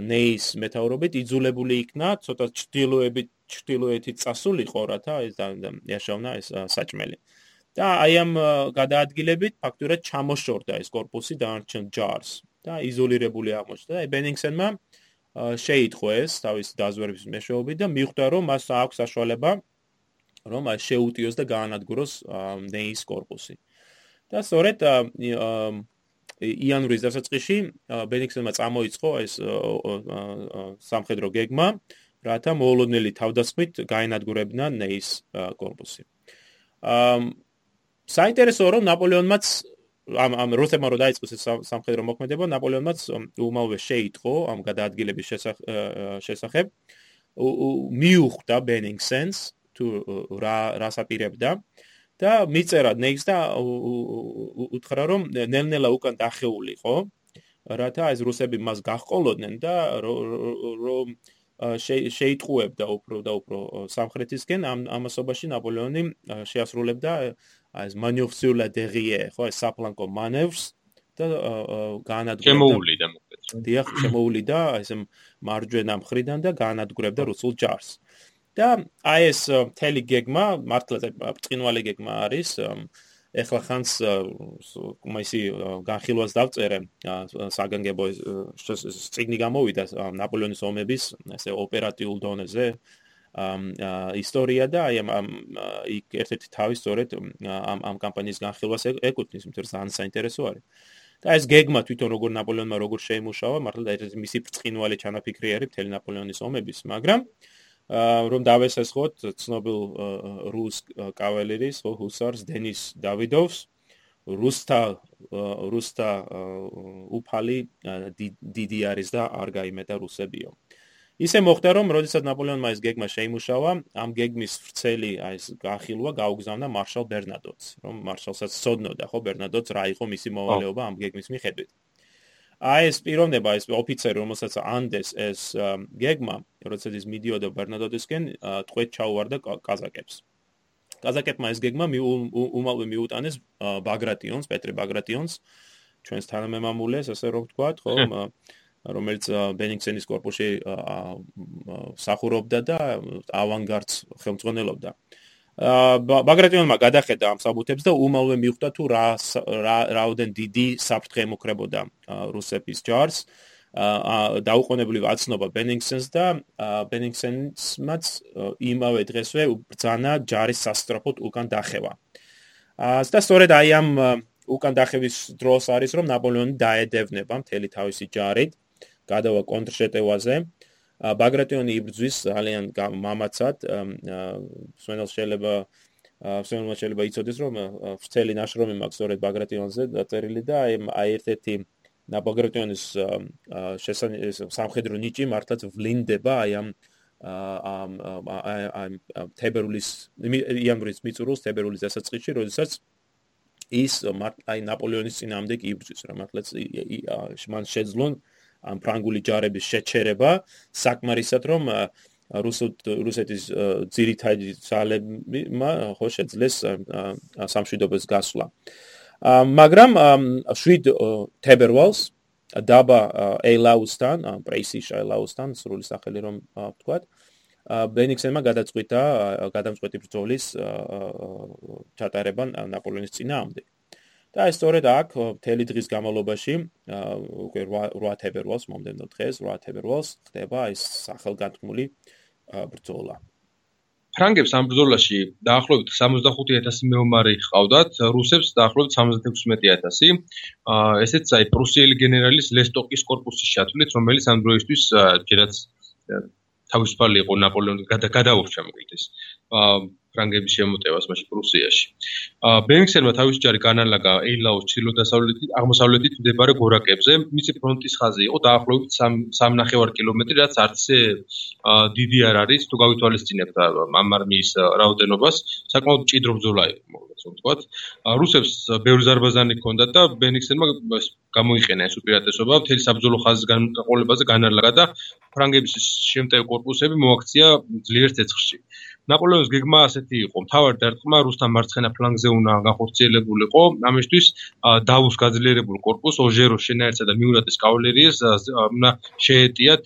ნეის მეთაურობით იძულებული იქნა ცოტა ჩtildeებით ჩtildeეთით წასულიყო, რათა ეს ეშოვნა ეს საჭმელი. და აი ამ გადაადგილებით ფაქტურად ჩამოშორდა ეს корпуსი დაარჩენ ჯარს და იზოლირებული აღმოჩნდა და ბენინგსენმა შეიტყო ეს თავის დაზვერვის მეშვეობით და მიხვდა რომ მას აქვს საშუალება რომ შეუტიოს და გაანადგუროს ნეის корпуსი. და სწორედ იანვრის დასაწყისში ბენიქსენმა წამოიწყო ეს სამხედრო გეგმა, რათა მოულოდნელი თავდასხმით გაენადგურებინა ნეის კორპუსი. ამ საინტერესოა რომ ნაპოლეონმაც ამ ამ რუსებმა რო დაიწყეს ეს სამხედრო მოქმედება, ნაპოლეონმაც უმალვე შეიტყო ამ გადაადგილების შესახებ. მიუხვდა ბენინგსენს თუ რა რას აპირებდა. აა და მიწერა ნეიქს და უთხრა რომ ნელ-ნელა უკან დახეულიყო რათა ეს რუსები მას გაჰყოლოდნენ და რომ შეიტყუებდა უფრო და უფრო სამხრეთისკენ ამ ამასობაში ნაპოლეონი შეასრულებდა ეს მანევსიულა დერიე ხო ეს საფლანკო მანევრს და განადგურდა შემოულიდა მოკლედ. დიახ შემოულიდა ეს მარჯვენა მხრიდან და განადგურებდა რუსულ ჯარს და აი ეს თელი გეგმა მართლა წინვალი გეგმა არის ეხლა ხანს მაისი განხილვას დავწერე საგანგებო წიგნი გამოვიდა ნაპოლეონის ომების ესე ოპერატიულ დონეზე ისტორია და აი ამ იქ ერთ-ერთი თავი სწორედ ამ ამ კამპანიის განხილვას ეკუთვნის, იმიტომ რომ ძალიან საინტერესო არის. და ეს გეგმა თვითონ როგორ ნაპოლეონმა როგორ შეიმუშავა, მართლა ეს მისი ბრწყინვალე ჩანაფიქრი არის მთელი ნაპოლეონის ომების, მაგრამ რომ დავესესხოთ ცნობილ რუს კავალერის ჰუსარს დენის დავიდოვს რუსთა რუსთა უფალი დიდი არის და არ გაიმეტა რუსებიო. ისე მოხდა რომ როდესაც ნაპოლეონმა ეს გეგმა შეიმუშავა ამ გეგმის ვრცელი აი ეს გაახილვა გაუგზავნა მარშალ ბერნადოტს რომ მარშალსაც ცოდნოდა ხო ბერნადოტს რა იყო მისი მოვალეობა ამ გეგმის მიხედვით აი ეს პიროვნება ეს ოფიცერი რომელსაც ანდეს ეს გეგმა როდესაც ის მიდიოდა ბერნადოტისკენ ტყვედ ჩაუვარდა კაზაკებს. კაზაკებმა ეს გეგმა უმალვე მიუტანეს ბაგრატიონს პეტრე ბაგრატიონს. ჩვენს თანამემამულეს ასე რომ ვთქვათ ხომ რომელიც ბენინგსენის корпуში სახურობდა და ავანგარდს ხელმძღვანელობდა. აა ბაგრატიონმა გადახედა ამ საბუთებს და უმალვე მიხვდა თუ რა რაოდენ დიდი საფრთხე ემუქრებოდა რუსების ჯარს დაუყოვნებლივ აცნობა ბენინგსენს და ბენინგსენსმაც იმავე დღესვე ბრძანა ჯარის სასტრაფოდ უკან დახევა. აა და სწორედ აი ამ უკან დახევის დროს არის რომ ნაპოლეონი დაედევნება მთელი თავისი ჯარით გადავა კონტრშეტევაზე. ბაგრატიონი იბრძვის ძალიან მამაცად. სვენელს შეიძლება სვენელმა შეიძლება იცოდეს რომ ფრთელი ნაშრომი მაქვს სწორედ ბაგრატიონზე დაწერილი და აი აი ერთ-ერთი ნაპოგრატიონის სამხედრო ნიჭი მართლაც ვლინდება აი ამ ამ ამ თებერულის იანვრის მიწურულს თებერულის დასაწყისში როდესაც ის აი ნაპოლეონის წინამდე კი იბრძვის რა მართლაც მან შეძლონ ამ ფრანგული ჯარების შეჩერება საკმარისად რომ რუსეთის ძირითადი ძალებმა ხო შეძლეს სამშვიდობოს გასვლა. მაგრამ შვიდ თებერვალს დაბა ეილაუსთან, პრეისიშ ეილაუსთან, სრული სახელი რომ ვთქვათ, ბენიქსენმა გადაწყვიტა გადამწყვეტი ბრძოლის ჩატარება ნაპოლეონის წინააღმდეგ. და სწორედ აქ მთელი დღის განმავლობაში უკვე 8 თებერვალს მომდენო დღეს 8 თებერვალს ხდება ეს სახელგანთქმული ბრძოლა. ფრანგებს ამ ბრძოლაში დაახლოებით 65000 მეომარი ჰყავდათ, რუსებს დაახლოებით 76000. ესეც აი პრუსიელი გენერალის ლესტოკის корпуსის შათვლით, რომელიც ამ დროისთვის ჯერაც თავისუფალი იყო ნაპოლეონის გადაურჩა მოკლედ ეს. აა ფრანგების შემოტევას მაშინ პრუსიაში. ბენქსერმა თავისი ჯარი განალაგა ეილაოს ჩრდილო-დასავლეთით, აღმოსავლეთით მდებარე გორაკებზე. მისი ფრონტის ხაზი იყო დაახლოებით 3.5 კილომეტრი, რაც არცე დიდი არ არის, თუ გავითვალისწინებთ ამ არმიის რაოდენობას, საკმაოდ მჭიდრო ბრძოლა იყო, ასე ვთქვათ. რუსებს ბევრი ზარბაზანი ჰქონდათ და ბენქსერმა გამოიყენა ეს უპირატესობა, მთელი საბრძოლო ხაზის განმკაყოლებაზე განალაგა და ფრანგების შემტევ კორპუსები მოაქცია ძლიერ ცეცხლში. აა ნაპოლეონის გეგმა ასეთი იყო. მთავარი დარტყმა რუსთა მარცხენა ფლანგზე უნდა განხორციელებულიყო. ამისთვის დავუს გაძლიერებულ კორპუს ოჟეროს შენაერთსა და მიურატის კავალერიას უნდა შეეტიათ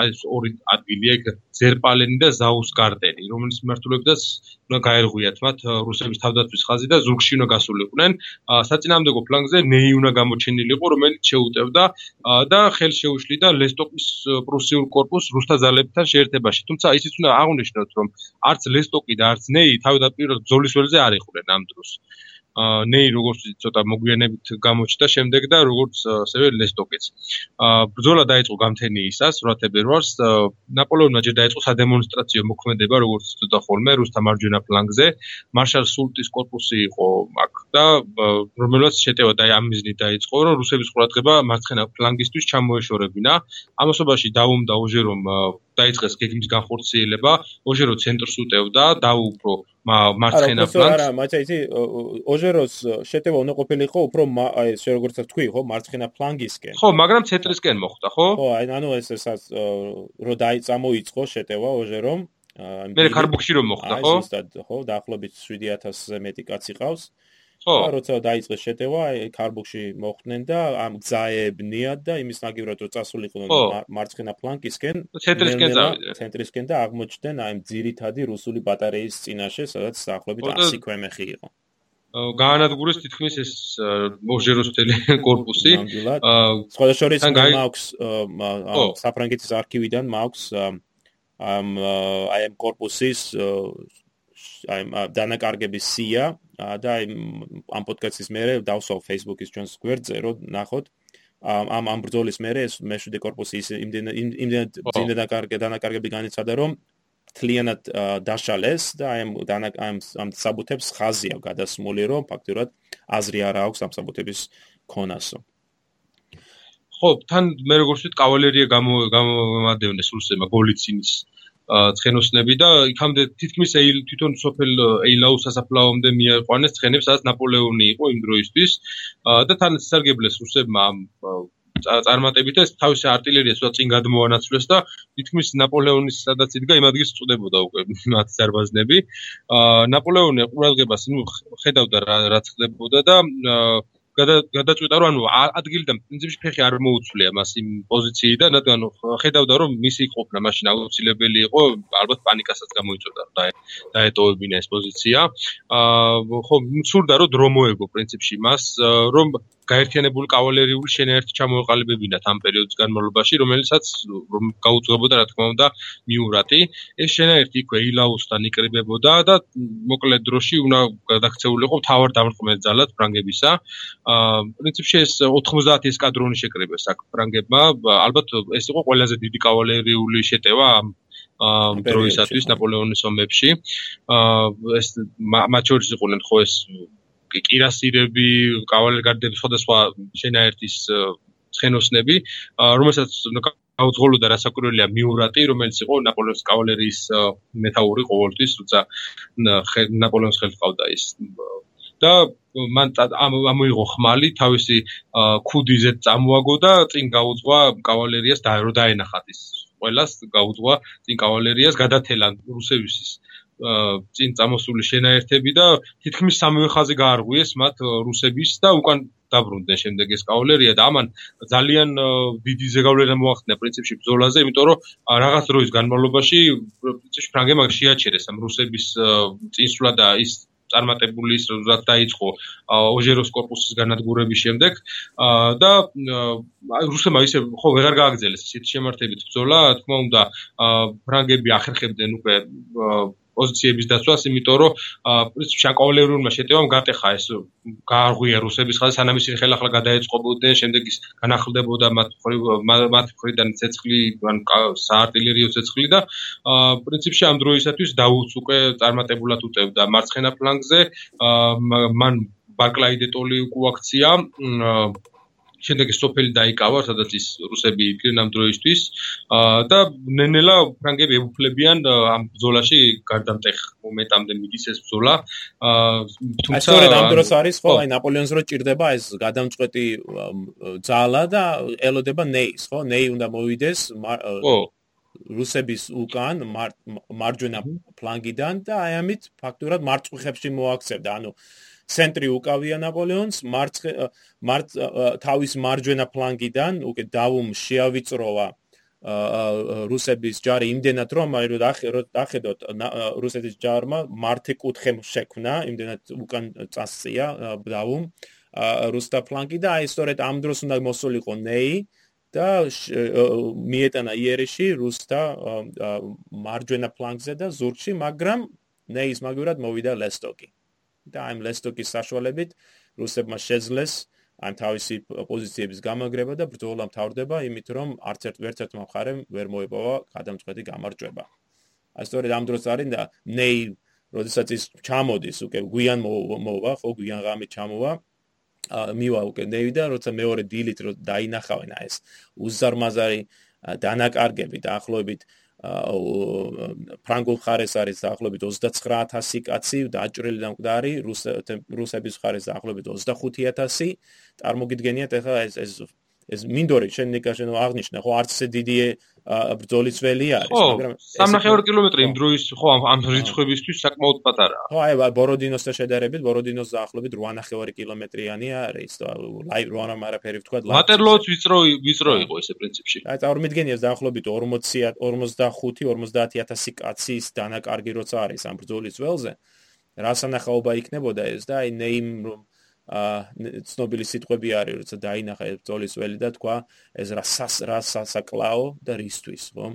აი ეს ორი ადგილი ეგ ზერპალენი და ზაუსკარტენი, რომლის მიმართულებითაც უნდა გაერღვიათ მათ რუსების თავდაცვის ხაზი და ზურგში უნდა გასულიყვნენ. საწინააღმდეგო ფლანგზე ნეი უნდა გამოჩენილიყო, რომელიც შეუტევდა და ხელ შეუშლიდა ლესტოპის პრუსიულ კორპუსს რუსთა ძალებთან შეერთებაში. თუმცა ისიც უნდა აღვნიშნოთ, რომ არც არც ლესტოკი და არც ნეი თავდაპირველად ბრძოლის ველზე არ იყვნენ ამ დროს. აა ნეი როგორც ცოტა მოგვიანებით გამოჩნდა შემდეგ და როგორც ასევე ლესტოკიც. აა ბრძოლა დაიწყო გამთენიისას 8 თებერვალს ნაპოლეონმა ჯერ დაიწყო სადემონსტრაციო მოქმედება როგორც ცოტა ხოლმე რუსთა მარჯვენა ფლანგზე. მარშალ სულტის корпуსი იყო აქ და რომელსაც შეტევა და ამ მიზნით დაიწყო, რომ რუსების ყურადღება მარცხენა ფლანგისთვის ჩამოეშორებინა. ამასობაში დაუმდა ოჟერომ დაიწყეს გეგმის განხორციელება, ოჟერო ცენტრს უტევდა, დაუპრო მარცხენა ფლანგს. არა, მაგრამ იცი, ოჟეროს შეტევა უნდა ყოფილიყო უფრო აი ეს როგორც თქვი, ხო, მარცხენა ფლანგისკენ. ხო, მაგრამ ცენტრისკენ მოხდა, ხო? ხო, აი ანუ ეს ესაც რო დაიწამოიწყო შეტევა ოჟერომ. მე კარბუქში რომ მოხდა, ხო? აი ზუსტად, ხო, დაახლოებით 7000-ზე მეტი კაცი ყავს. ხო. როცა დაიწყეს შეტევა, კარბუქში მოხვდნენ და ამ გზაებნიათ და იმის ნაგივრად რომ წასულიყვნენ მარცხენა ფლანკისკენ, ცენტრისკენ წავიდნენ. ცენტრისკენ და აღმოჩნდნენ აი ძირითადი რუსული ბატარეის წინაშე, სადაც დაახლოებით 100 ქვემეხი იყო. გაანადგურეს თითქმის ეს მოჟეროსტელი корпуსი. სხვადასხვა ის მაქვს საფრანგეთის არქივიდან მაქვს ამ აი ამ корпуსის აი ამ დანაკარგების სია და ამ პოდკასტის მერე დავსვავ Facebook-ის ჩვენს გვერდზე, რომ ნახოთ ამ ამ ბრძოლის მერე ეს მეშვიდე корпуსი ის იმდენად იმდენად ძინდა დანაკარგები განიცადა, რომ თლიანად დაშალეს და ამ ამ ამ საბუთებს ხაზია გადასმული, რომ ფაქტურად აზრი არ აქვს ამ საბუთების ქონასო. ხო, თან მე როგორც ვთქვით, კავალერია გამომადევნეს რუსებმა გოლიცინის აა ცხენოსნები და იქამდე თითქმის ეილ თვითონ სოფელ ეილაუს სასაფლაომდე მიაყვანეს ცხენებს, სადაც ნაპოლეონი იყო იმ დროისთვის და თან სარგებლეს რუსებმა წარმატებით ეს თავისი არტილერიას უდა წინ გადმოანაცვლეს და თითქმის ნაპოლეონის სადაც იდგა იმ ადგილს წუდებოდა უკვე მათ ზარბაზნები. აა ნაპოლეონი ყურადღებას ნუ ხედავდა რა რაც ხდებოდა და გადაწყვიტა რომ ანუ ადგილიდან პრინციპში ფეხი არ მოუცვლია მას იმ პოზიციიდან რადგან ხედავდა რომ მისი ყოფნა მაშინ აუცილებელი იყო ალბათ პანიკასაც გამოიწვევდა და დაეტოვებინა ეს პოზიცია. აა ხო მცურდა რომ დრო მოეგო პრინციპში მას რომ გაერთიანებული კავალერიული შენაერთი ჩამოეყალიბებინათ ამ პერიოდის განმავლობაში, რომელიცაც რომ გაუძღვებოდა რა თქმა უნდა მიურატი. ეს შენაერთი იქვე ილაუსთან იკრიბებოდა და მოკლედ დროში უნდა გადაქცეულიყო თავარ დამრტყმელ ძალად ფრანგებისა. აა პრინციპში ეს 90 ესკადრონი შეკრიბეს აქ ფრანგებმა. ალბათ ეს იყო ყველაზე დიდი კავალერიული შეტევა ამ აა დროისათვის ნაპოლეონის ომებში. აა ეს მათ შორის იყვნენ ხო ეს კირასირები, კავალერგარდები, სხვადასხვა შენაერთის ცხენოსნები, რომელსაც გაუძღოლოდა რასაკვირველია მიურატი, რომელიც იყო ნაპოლეონის კავალერიის მეტაური ყოველთვის, თუმცა ნაპოლეონის ხელს ყავდა ის და მან ამოიღო ხმალი თავისი ქუდიზე წამოაგო და წინ გაუძღვა კავალერიას და რო დაენახათ ის ყველას გაუძღვა წინ კავალერიას გადათელა რუსების წინ წამოსული შენაერთები და თითქმის სამივე ხაზი გაარღვიეს მათ რუსების და უკან დაბრუნდნენ. შემდეგ ეს კავალერია და ამან ძალიან დიდი ზეგავლენა მოახდინა პრინციპში ბრძოლაზე, იმიტომ რომ რაღაც დროის განმავლობაში პრინციპში ფრანგებმა შეაჩერეს ამ რუსების წინსვლა და ის წარმატებული ის რაც დაიწყო ოჟეროს корпуსის განადგურების შემდეგ და რუსებმა ისე ხო ვეღარ გააგრძელეს. ისეთი შემართებით ბრძოლა, თქმა უნდა, ფრანგები ახერხებდნენ უკვე პოზიციების დაცვას, იმიტომ რომ პრინციპში შაკავალერულმა შეტევამ გატეხა ეს გაარღვია რუსების ხაზი, სანამ ისინი ხელახლა გადაეწყობოდნენ, შემდეგ ის განახლდებოდა მათ მათ მხრიდან ცეცხლი, ან საარტილერიო ცეცხლი და პრინციპში ამ დროისათვის დაუც უკვე წარმატებულად უტევდა მარცხენა ფლანგზე, მან ბარკლაი დეტოლი უკუაქცია შემდეგ სოფელი დაიკავა, სადაც ის რუსები იყვნენ ამ დროისთვის. და ნენელა ფრანგები ეუფლებიან ამ ბრძოლაში გარდამტეხ მომენტამდე მიდის ეს ბრძოლა. თუმცა სწორედ ამ დროს არის ხო, აი ნაპოლეონს რო ჭირდება ეს გადამწყვეტი ძალა და ელოდება ნეის, ხო? ნეი უნდა მოვიდეს ხო რუსების უკან მარჯვენა ფლანგიდან და აი ამით ფაქტურად მარცხუხებში მოაქცევდა. ანუ ცენტრი უკავია ნაპოლეონს მარცხე მარც თავის მარჯვენა ფლანგიდან უკვე დავუმ შეავიწროვა რუსების ჯარი იმდენად რომ აი რომ დახედოთ რუსეთის ჯარმა მარტე კუთხე შექმნა იმდენად უკან წასწია დავუმ რუსთა ფლანგი და აი სწორედ ამ დროს უნდა მოსულიყო ნეი და მიეტანა იერეში რუსთა მარჯვენა ფლანგზე და ზურგში მაგრამ ნეის მაგურად მოვიდა ლესტოკი და ამ ლესტოკის საშუალებით რუსებმა შეძლეს ამ თავისი პოზიციების გამაგრება და ბრძოლა მთავრდება იმით რომ არც ერთ ვერც ერთმა მხარემ ვერ მოიპოვა გადამწყვეტი გამარჯვება. აი სწორედ ამ დროს არის და ნეი როდესაც ის ჩამოდის უკვე გვიან მოვა ხო გვიან ღამით ჩამოვა მივა უკვე ნეი და როცა მეორე დილით რო დაინახავენ აი ეს უზარმაზარი დანაკარგები და ახლობებით ფრანგულ ხარეს არის დაახლოებით 29000 კაცი და აჭრელი და მკვდარი რუსების ხარეს დაახლოებით 25000 წარმოგიდგენიათ ახლა ეს ეს ეს მინდორი შენ ნიკაშენ აღნიშნა ხო? არც ესე დიდი ბრძოლის ველი არის მაგრამ 3.5 კილომეტრი იმ დროის ხო ამ რიცხვებისთვის საკმაოდ პატარაა ხო აი ბოროდინოსთან შედარებით ბოროდინოს დაახლოებით 8.5 კილომეტრიანი არის და ლაივ რონა მარაფერი ვთქვა ვატერლოც ვიწრო ვიწრო იყო ესე პრინციპში. აი წარმოგიდგენიათ დაახლოებით 40 55-50000 კაცის დანაკარგი როცა არის ამ ბრძოლის ველზე რა სანახაობა იქნებოდა ეს და აი ნეიმ რომ ცნობილი სიტყვები არის, როცა დაინახა ეს ბრძოლის ველი და თქვა ეს რა რა სასაკლაო და რისთვის, ხო?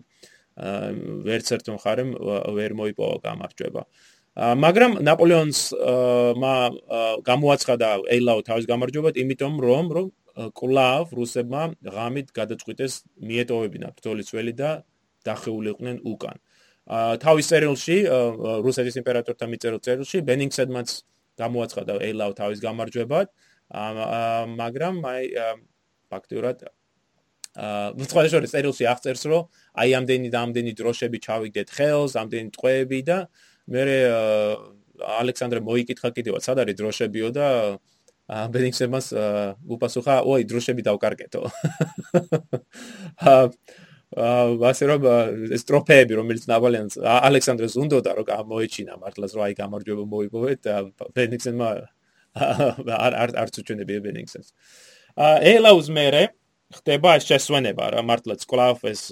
აა ვერც ერთ მხარემ ვერ მოიპოვა გამარჯვება. აა მაგრამ ნაპოლეონს მა გამოაცხადა ეილაო თავის გამარჯვებად, იმიტომ რომ რომ კლავ რუსებმა ღამით გადაწყვიტეს მიეტოვებინა ბრძოლის ველი და დახეულიყვნენ უკან. აა თავის წერილში რუსეთის იმპერატორთან მიწერილ წერილში ბენინგსედმანს გამოაცხადა ელაუ თავის გამარჯვებად მაგრამ აი ფაქტურად ნუ სხვა შორის წერილში აღწერს რომ აი ამდენი და ამდენი დროშები ჩავიგდეთ ხელს ამდენი ტყვეები და მე ალექსანდრე მოიკითხა კიდევაც სად არის დროშებიო და ბენინგსენმას უპასუხა, "ოი, დროშები დავკარგეთო." აა ასე რომ ეს ტროფეები რომელიც ნაპოლეონს ალექსანდრეს უნდოდა რომ გამოეჩინა მართლაც რომ აი გამარჯვება მოიპოვეთ ბენინგსენმა არ არ არ წუჩენებია ბენინგსენს. აა ელაუს მერე ხდება ეს შესვენება რა მართლაც კლავ ეს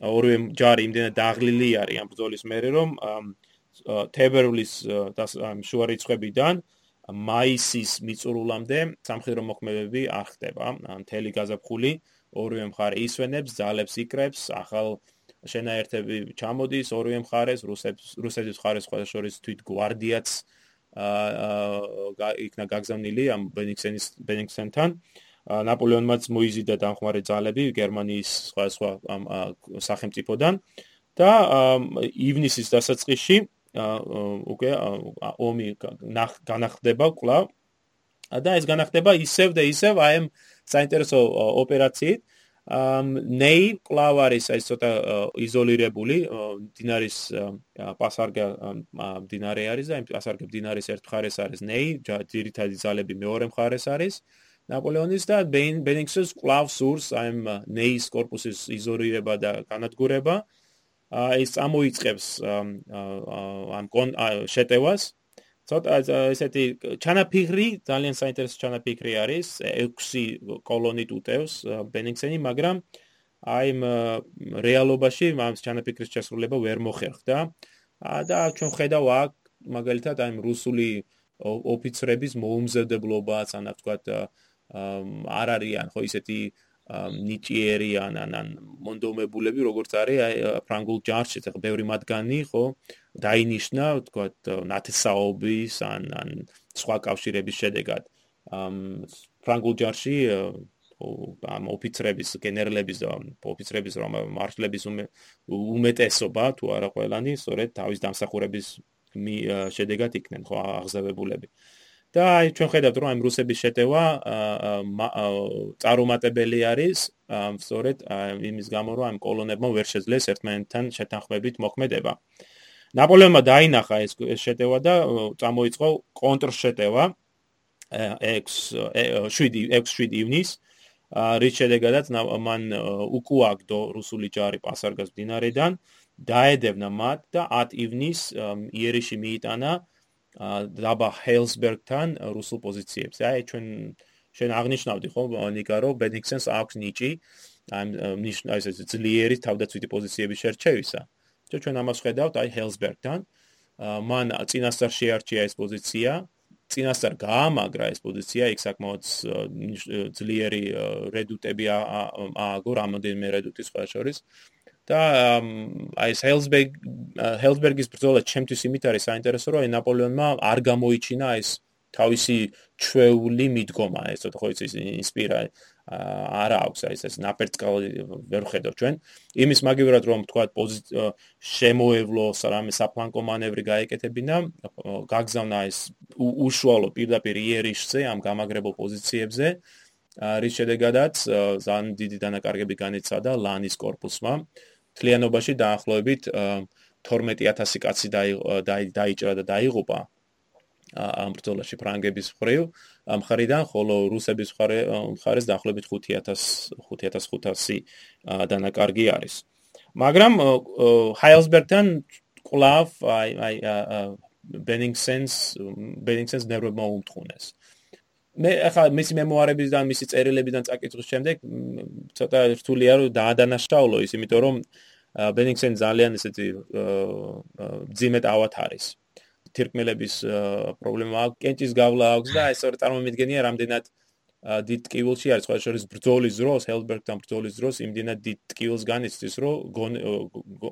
ორივე ჯარი იმდენად დაღლილი არის ამ ბრძოლის მერე რომ თებერვლის შუა რიცხვებიდან მაისის მიწურულამდე სამხედრო მოქმედებები არ ხდება მთელი გაზაფხული ორივე მხარე ისვენებს ძალებს იკრებს ახალ შენაერთები ჩამოდის ორივე მხარეს რუსებს რუსეთის მხარეს სხვა შორის თვით გვარდიაც აა იქნა გაგზავნილი ამ ბენიქსენის ბენიქსენთან. ნაპოლეონმაც მოიზიდა დამხმარე ძალები გერმანიის სხვა სხვა სახელმწიფოდან და ივნისის დასაწყისში უკვე ომი განახდება კვლავ. და ეს განახდება ისევ და ისევ აი ამ საინტერესო ოპერაციით. ნეი კლავ არის აი ცოტა იზოლირებული დინარის პასარგა დინარე არის და იმ პასარგა დინარის ერთ მხარეს არის ნეი, ძირითადი ძალები მეორე მხარეს არის. ნაპოლეონის და ბენინგსის კლავ სურს ამ ნეის корпуსის იზოლირება და განადგურება. ეს ამოიწებს ამ შეტევას ცოტა ესეთი ჩანაფიქრი, ძალიან საინტერესო ჩანაფიქრი არის. 6 კოლონით უტევს ბენინგსენი, მაგრამ აი რეალობაში ამ ჩანაფიქრის შესრულება ვერ მოხერხდა. და ჩვენ ხედავ აქ მაგალითად აი რუსული ოფიცრების მოუმზადებლობაც, ან თქვათ არ არიან ხო ისეთი ნიჭიერი ან ან მონდომებულები როგორც არის აი ფრანგულ ჯარში ახლა ბევრი მათგანი ხო დაინიშნა თქვა ნათესაობის ან ან სხვა კავშირების შედეგად. ფრანგულ ჯარში ამ ოფიცრების გენერლების და ოფიცრების მარშლების უმეტესობა თუ არა ყველანი სწორედ თავის დამსახურების შედეგად იქნენ ხო აღზევებულები და აი ჩვენ ხედავთ რომ აი რუსების შეტევა წარუმატებელი არის სწორედ იმის გამო რომ აი კოლონებმა ვერ შეძლეს ერთმანეთთან შეთანხმებით მოქმედება. ნაპოლეონმა დაინახა ეს შეტევა და წამოიწყო კონტრშეტევა 6 7 6 ივნის რის შედეგადაც მან უკუაგდო რუსული ჯარი პასარგას დინარიდან დაედევნა მათ და 10 ივნის იერიში მიიტანა დაბა ჰელსბერგთან რუსულ პოზიციებზე. აი ჩვენ შენ აღნიშნავდი ხო ნიკა რომ ბენიქსენს აქვს ნიჭი ამ ნიშნა ეს ძლიერი თავდაცვითი პოზიციების შერჩევისა. ჩვენ ჩვენ ამას ხედავთ აი ჰელსბერგთან. მან წინასწარ შეარჩია ეს პოზიცია. წინასწარ გაამაგრა ეს პოზიცია, იქ საკმაოდ ძლიერი რედუტები ააგო რამოდენიმე რედუტის სხვა შორის. და აი ეს ჰელსბერგ ჰელსბერგის ბრძოლა ჩემთვის იმით არის საინტერესო, რომ ნაპოლეონმა არ გამოიჩინა ეს თავისი ჩვეული მიდგომა, ეს თქო იცის ინსპირა არ აქვს, აი ეს ნაპერწკალი ვერ ხედავ ჩვენ. იმის მაგივრად რომ თქვა შემოევლო რამე საფლანკო მანევრი გაეკეთებინა, გაგზავნა ეს უშუალო პირდაპირ იერიშზე ამ გამაგრებულ პოზიციებზე. რის შედეგადაც ძალიან დიდი დანაკარგები განიცადა ლანის корпуსმა. აა თლიანობაში დაახლოებით 12000 კაცი დაიჭრა და დაიღუპა ამ ბრძოლაში ფრანგების მხრივ. ამ ხარიდან ხოლო რუსების მხარეს დაახლოებით 5000 5500 დანაკარგი არის. მაგრამ ჰაილსბერგთან კლავ აი აი ბენინგსენს ბენინგსენს never მოუმთხუნეს მე ახლა მისი მემუარებიდან მისი წერილებიდან წაკითხვის შემდეგ ცოტა რთულია რომ დაადანაშაულო ის იმიტომ რომ ბენინგსენ ძალიან ესეთი ძიმეთ ავათ არის. თირკმელების პრობლემა აქვს კენჭის გავლა აქვს და ეს ორი წარმომიდგენია რამდენად დიდ ტკივილში არის. სხვა შორის ბრძოლის დროს ჰელბერგთან ბრძოლის დროს იმდენად დიდ ტკივილს განიცდის რომ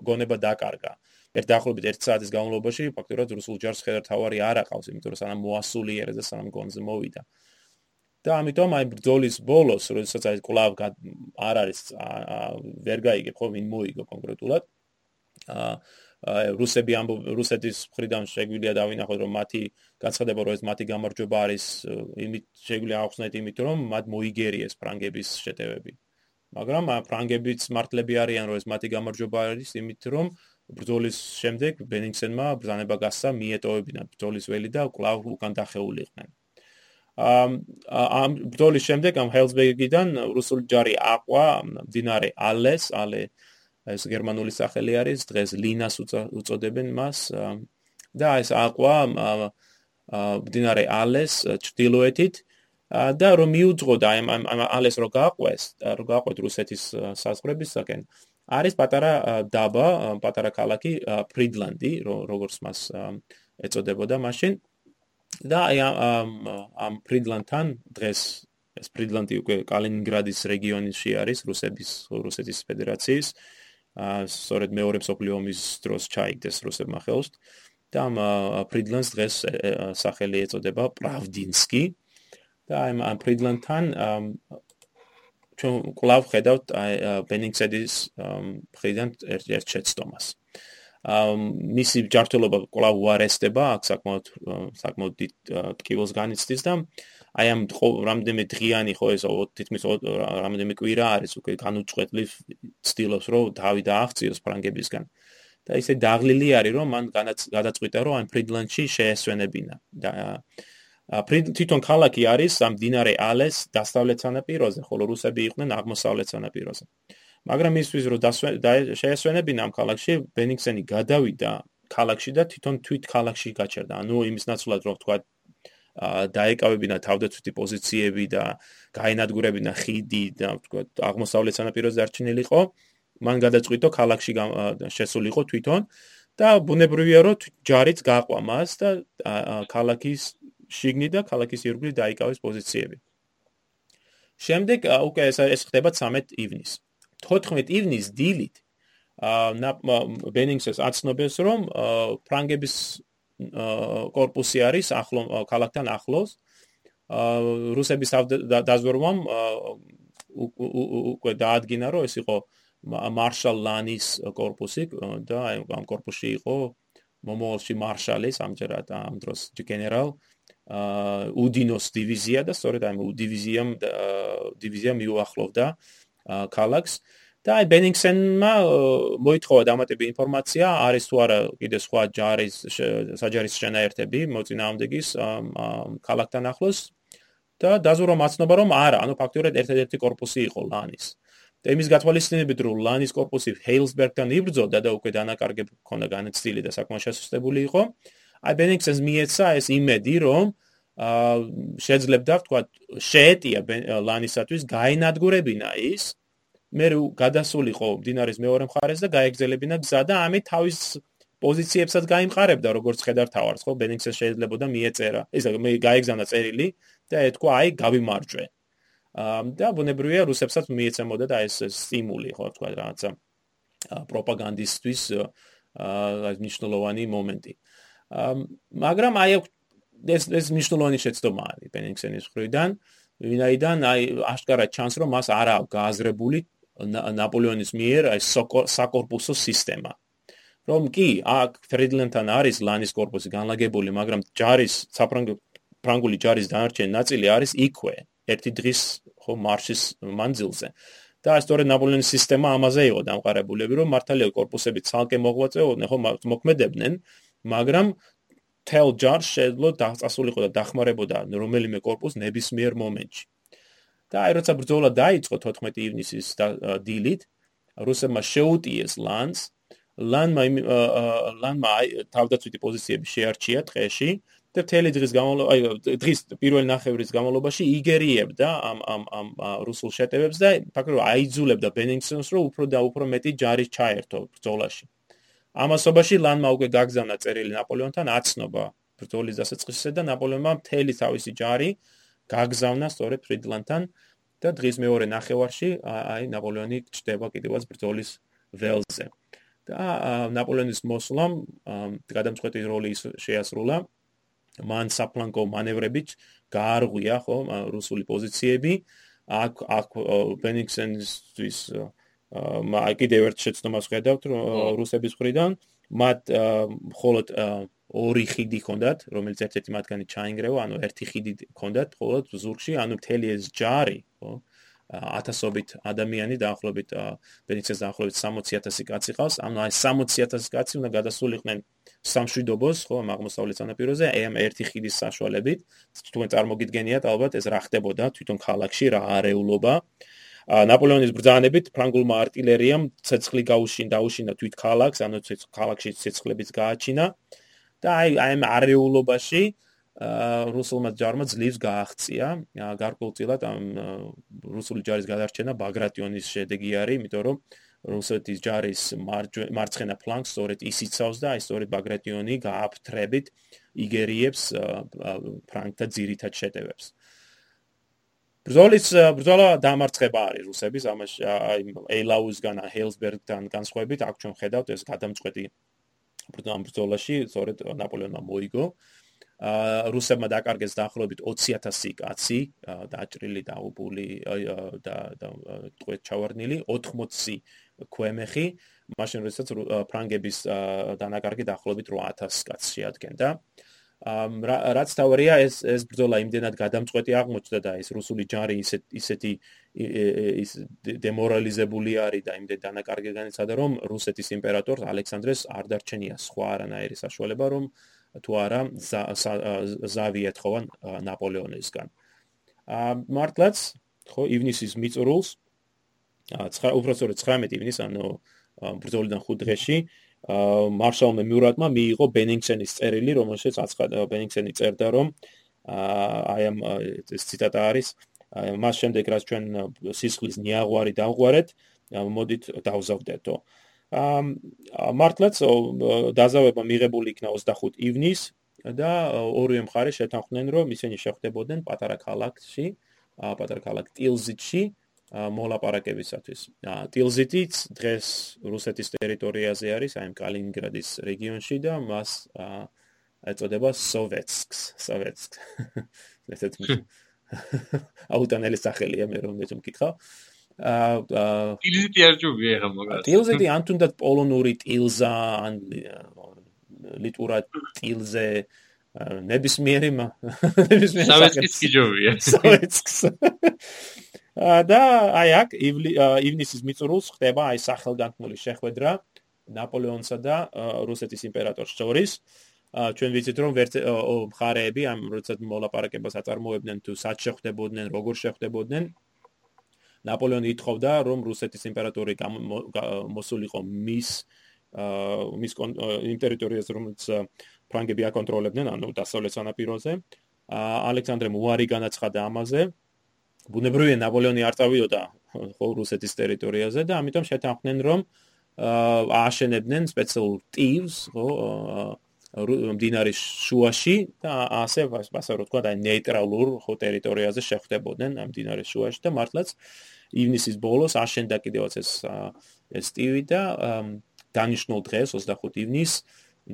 გონება დაკარგა. ერთ დაახლოებით 1 საათის განმავლობაში ფაქტობრივად რუსულ ჯარს ხედართავარი არ აყავს იმიტომ რომ სანამ მოასულიერეს და სანამ გონზე მოვიდა და ამიტომ აი ბრძოლის ბოლოს, როდესაც აი კლავ არ არის ვერ გაიგებ ხო ვინ მოიგო კონკრეტულად. აა რუსები ამ რუსეთის მხრიდან შეგვიძლია დავინახოთ რომ მათი გაცხადება რომ ეს მათი გამარჯვება არის იმით შეგვიძლია ახსნათ იმით რომ მათ მოიგერიეს ფრანგების შეტევები. მაგრამ ფრანგებიც მართლები არიან რომ ეს მათი გამარჯვება არის იმით რომ ბრძოლის შემდეგ ბენინგსენმა ბრძანება გასცა მიეტოვებინა ბრძოლის ველი და კლავ უკან დახეულიყვნენ. ამ ბრძოლის შემდეგ ამ ჰელსბეგიდან რუსული ჯარი აყვა დინარე ალეს, ალე ეს გერმანული სახელი არის, დღეს ლინას უწოდებენ მას და ეს აყვა დინარე ალეს ჭtildeოეთით და რომ მიუძღოდა ამ ამ ალეს რო გააყვეს, რო გააყვეთ რუსეთის საზღვრებისაკენ, არის პატარა დაბა, პატარა ქალაქი ფრიდლანდი, როგორც მას ეწოდებოდა მაშინ. და აი ამ ამ ფრიდლანდთან დღეს ეს ფრიდლანდი უკვე კალინინგრადის რეგიონში არის რუსების რუსეთის ფედერაციის აა სწორედ მეორე მსოფლიო ომის დროს ჩაიგდეს რუსებმა ხელს და ამ ფრიდლანდს დღეს სახელი ეწოდება პრავდინსკი და აი ამ ფრიდლანდთან ჩვენ კლავ ხედავთ აი ბენინგსედის მხრიდან ერთ-ერთ შეცდომას. მისი ჯანმრთელობა კვლავ უარესდება, აქ საკმაოდ საკმაოდ ტკივილს განიცდის და აი ამ რამდენიმე დღიანი ხო ეს თითქმის რამდენიმე კვირა არის უკვე განუწყვეტლივ ცდილობს რომ თავი დააღწიოს ფრანგებისგან. და ისე დაღლილი არის რომ მან გადაწყვიტა რომ ამ ფრიდლანდში შეესვენებინა და თვითონ ქალაქი არის ამ დინარე ალეს დასავლეთ სანაპიროზე, ხოლო რუსები იყვნენ აღმოსავლეთ სანაპიროზე. მაგრამ ისვის რომ შეესვენებინა ამ ქალაქში ბენიქსენი გადავიდა ქალაქში და თვითონ თვით ქალაქში გაჩერდა. ანუ იმის ნაცვლად რომ თქვა დაეკავებინა თავდაცვითი პოზიციები და გაენადგურებინა ხიდი და თქვა აღმოსავლეთ სანაპიროზე არჩენილიყო, მან გადაწყვიტო ქალაქში შესულიყო თვითონ და ბუნებრივია რომ ჯარიც გაყვა მას და ქალაქის შიგნით და ქალაქის ირგვლივ დაიკავეს პოზიციები. შემდეგ უკვე ეს ხდება 13 ივნისს. 14 ივნისს დილით ბენინგსეს აცნობეს, რომ ფრანგების корпуსი არის ახლო ქალაქთან ახლოს. რუსების დაზვერვამ უკვე დაადგინა, რომ ეს იყო მარშალ ლანის корпуსი და ამ корпуსში იყო მომავალში მარშალის ამჯერად ამ დროს გენერალ უდინოს დივიზია და სწორედ ამ დივიზიამ დივიზია მიუახლოვდა აა ქალაქს და აი ბენინგსენმა მოითხოვა დამატებითი ინფორმაცია, არის თუ არა კიდე სხვა ჯარის საჯარის შენაერთები მოწინააღმდეგის ქალაქთან ახლოს და დაზურვა მაცნობა რომ არა, ანუ ფაქტიურად ერთადერთი корпуსი იყო ლანის. და იმის გათვალისწინებით რომ ლანის корпуსი ჰეილსბერგთან იბრძოდა და უკვე დანაკარგებ ჰქონდა განცდილი და საკმაოდ შესუსტებული იყო, აი ბენინგსენს მიეცა ეს იმედი რომ შეძლებდა თქვა შეეტია ლანისათვის გაენადგურებინა ის. მე გადასულიყო დინარის მეორე მხარეს და გაეგზელებინა გზა და ამით თავის პოზიციებსაც გაიმყარებდა როგორც ხედარ თავარს ხო? ბენინგსს შეიძლებოდა მიეწერა ეს მე გაეგზავნა წერილი და ეთქვა აი გავიმარჯვე. და ბუნებრივია რუსებსაც მიეცემოდა და ეს სტიმული ხო თქვა რაღაცა პროპაგანდისტვის აი მნიშვნელოვანი მომენტი. მაგრამ აი ეს ეს მნიშვნელოვანი შეცდომაა პენიქსენის მხრიდან, ვინაიდან აი აშკარად ჩანს, რომ მას არ აქვს გააზრებული ნაპოლეონის მიერ აი საკორპუსო სისტემა. რომ კი, აქ ფრიდლენთან არის ლანის корпуსი განლაგებული, მაგრამ ჯარის ფრანგული ჯარის დანარჩენი ნაწილი არის იქვე, ერთი დღის ხო მარშის მანძილზე. და სწორედ ნაპოლეონის სისტემა ამაზე იყო დამყარებულები, რომ მართალია корпуსები ცალკე მოღვაწეობდნენ, ხო მოქმედებდნენ, მაგრამ მთელ ჯარს შეძლო დაწასულიყო და დახმარებოდა რომელიმე корпуს ნებისმიერ მომენტში. და აი როცა ბრძოლა დაიწყო 14 ივნისის დილით, რუსებმა შეუტიეს ლანს, ლანმა ლანმა თავდაცვითი პოზიციები შეარჩია ტყეში და მთელი დღის განმავლობაში, აი დღის პირველი ნახევრის განმავლობაში იგერიებდა ამ ამ ამ რუსულ შეტევებს და ფაქტობრივად აიძულებდა ბენინგსონს რომ უფრო და უფრო მეტი ჯარი ჩაერთო ბრძოლაში. ამასობაში ლანმა უკვე გაგზავნა წერილი ნაპოლეონთან აცნობა ბრძოლის დასაწყისზე და ნაპოლეონმა მთელი თავისი ჯარი გაგზავნა სწორედ ფრიდლანდთან და დღის მეორე ნახევარში აი ნაპოლეონი ჩდება კიდევაც ბრძოლის ველზე. და ნაპოლეონის მოსვლამ გადამწყვეტი როლი შეასრულა მან საფლანკო მანევრებით გაარღვია ხო რუსული პოზიციები აქ აქ ბენიქსენსთვის აი კიდევ ერთ შეცდომას ხედავთ რუსების მხრიდან მათ მხოლოდ ორი ხიდი ჰქონდათ რომელიც ერთ-ერთი მათგანი ჩაინგრევა ანუ ერთი ხიდი ჰქონდათ მხოლოდ ზურგში ანუ მთელი ეს ჯარი ხო ათასობით ადამიანი დაახლოებით ბენიცეს დაახლოებით 60000 კაცი ყავს. ანუ აი 60000 კაცი უნდა გადასულიყვნენ სამშვიდობოს, ხო, აღმოსავლეთ სანაპიროზე, აი ამ ერთი ხიდის საშუალებით. თქვენ წარმოგიდგენიათ ალბათ ეს რა ხდებოდა თვითონ ქალაქში, რა არეულობა. ნაპოლეონის ბრძანებით ფრანგულმა артиლერიამ ცეცხლი გაუშინ დაუშინა თვით ქალაქს, ანუ ქალაქში ცეცხლებიც გააჩინა და აი ამ არეულობაში რუსულმა ჯარმა ძლივს გააღწია გარკვეულწილად ამ რუსული ჯარის გადარჩენა ბაგრატიონის შედეგი არის, იმიტომ რომ რუსეთის ჯარის მარცხენა ფლანგს სწორედ ის იცავს და აი სწორედ ბაგრატიონი გააფთრებით იგერიებს ფრანკთა ძირითად შეტევებს. ბრძოლის ბრძოლა დამარცხება არის რუსების ამაში აი ეილაუსგან ჰელსბერგთან განსხვავებით აქ ჩვენ ხედავთ ეს გადამწყვეტი ბრძოლაში სწორედ ნაპოლეონმა მოიგო. ა რუსებმა დაკარგეს დაახლოებით 20000 კაცი დაჭრილი დაუბული და და ტყვეთ ჩავარდნილი 80 ქვემეხი. მაშინ როდესაც ფრანგების დანაკარგი დაახლოებით 8000 კაცს შეადგენდა რაც თავია ეს ეს ბრძოლა იმდენად გადამწყვეტი აღმოჩნდა და ეს რუსული ჯარი ისეთ ისეთი ის დემორალიზებული არის და იმდენ დანაკარგი განიცადა რომ რუსეთის იმპერატორს ალექსანდრეს არ დარჩენია სხვა არანაირი საშუალება რომ თუ არა ზავი ეთხოვა ნაპოლეონისგან. მართლაც ხო ივნისის მიწურულს ა უბრალოდ 19 ივნის ანუ ბრძოლიდან 5 დღეში მარშალ მიურატმა მიიღო ბენინგსენის წერილი რომელშიც აცხადა ბენინგსენი წერდა რომ აი ამ ეს ციტატა არის მას შემდეგ რაც ჩვენ სისხლის ნიაღვარი დავღვარეთ მოდით დავზავდეთო აა მართლაც დაზავება მიღებული იქნა 25 ივნისს და ორივე მხარე შეთანხმდნენ რომ ისინი შეხვდებოდნენ პატარა ქალაქში, პატარა ქალაქ ტილზიტში მოლაპარაკებისათვის. ტილზიტიც დღეს რუსეთის ტერიტორიაზე არის, აი კალინინგრადის რეგიონში და მას ეწოდება სოვეტსკს, სოვეტსკ. ესეც აუტანელი სახელია მე რომ მკითხავ. აა ტილზიტი არ ჯობია ხა მაგას. ტილზიტი ან თუნდაც პოლონური ტილზა ან ლიტურა ტილზე ნებისმიერი ნებისმიერი სავეცკის კი ჯობია. სავეცკს. და აი აქ ივნისის მიწურულს ხდება აი სახელგანთმული შეხვედრა ნაპოლეონსა და რუსეთის იმპერატორს შორის. ჩვენ ვიცით რომ მხარეები ამ როდესაც მოლაპარაკებას აწარმოებდნენ თუ სად შეხვდებოდნენ, როგორ შეხვდებოდნენ, ნაპოლეონი ითხოვდა რომ რუსეთის იმპერატორი მოსულიყო მის მის იმ ტერიტორიაზე რომელიც ფრანგები აკონტროლებდნენ ანუ დასავლეთ სანაპიროზე. ალექსანდრემ უარი განაცხადა ამაზე. ბუნებრივია ნაპოლეონი არ წავიდოდა ხო რუსეთის ტერიტორიაზე და ამიტომ შეთანხმდნენ რომ ააშენებდნენ სპეციალურ ტივს ხო მდინარის შუაში და ასე ასე რო თქვა და ნეიტრალურ ხო ტერიტორიაზე შეხვდებოდნენ ამ მდინარის შუაში და მართლაც ივნისის ბოლოს აშენდა კიდევაც ეს ეს ტივი და დანიშნულ დღეს 25 ივნის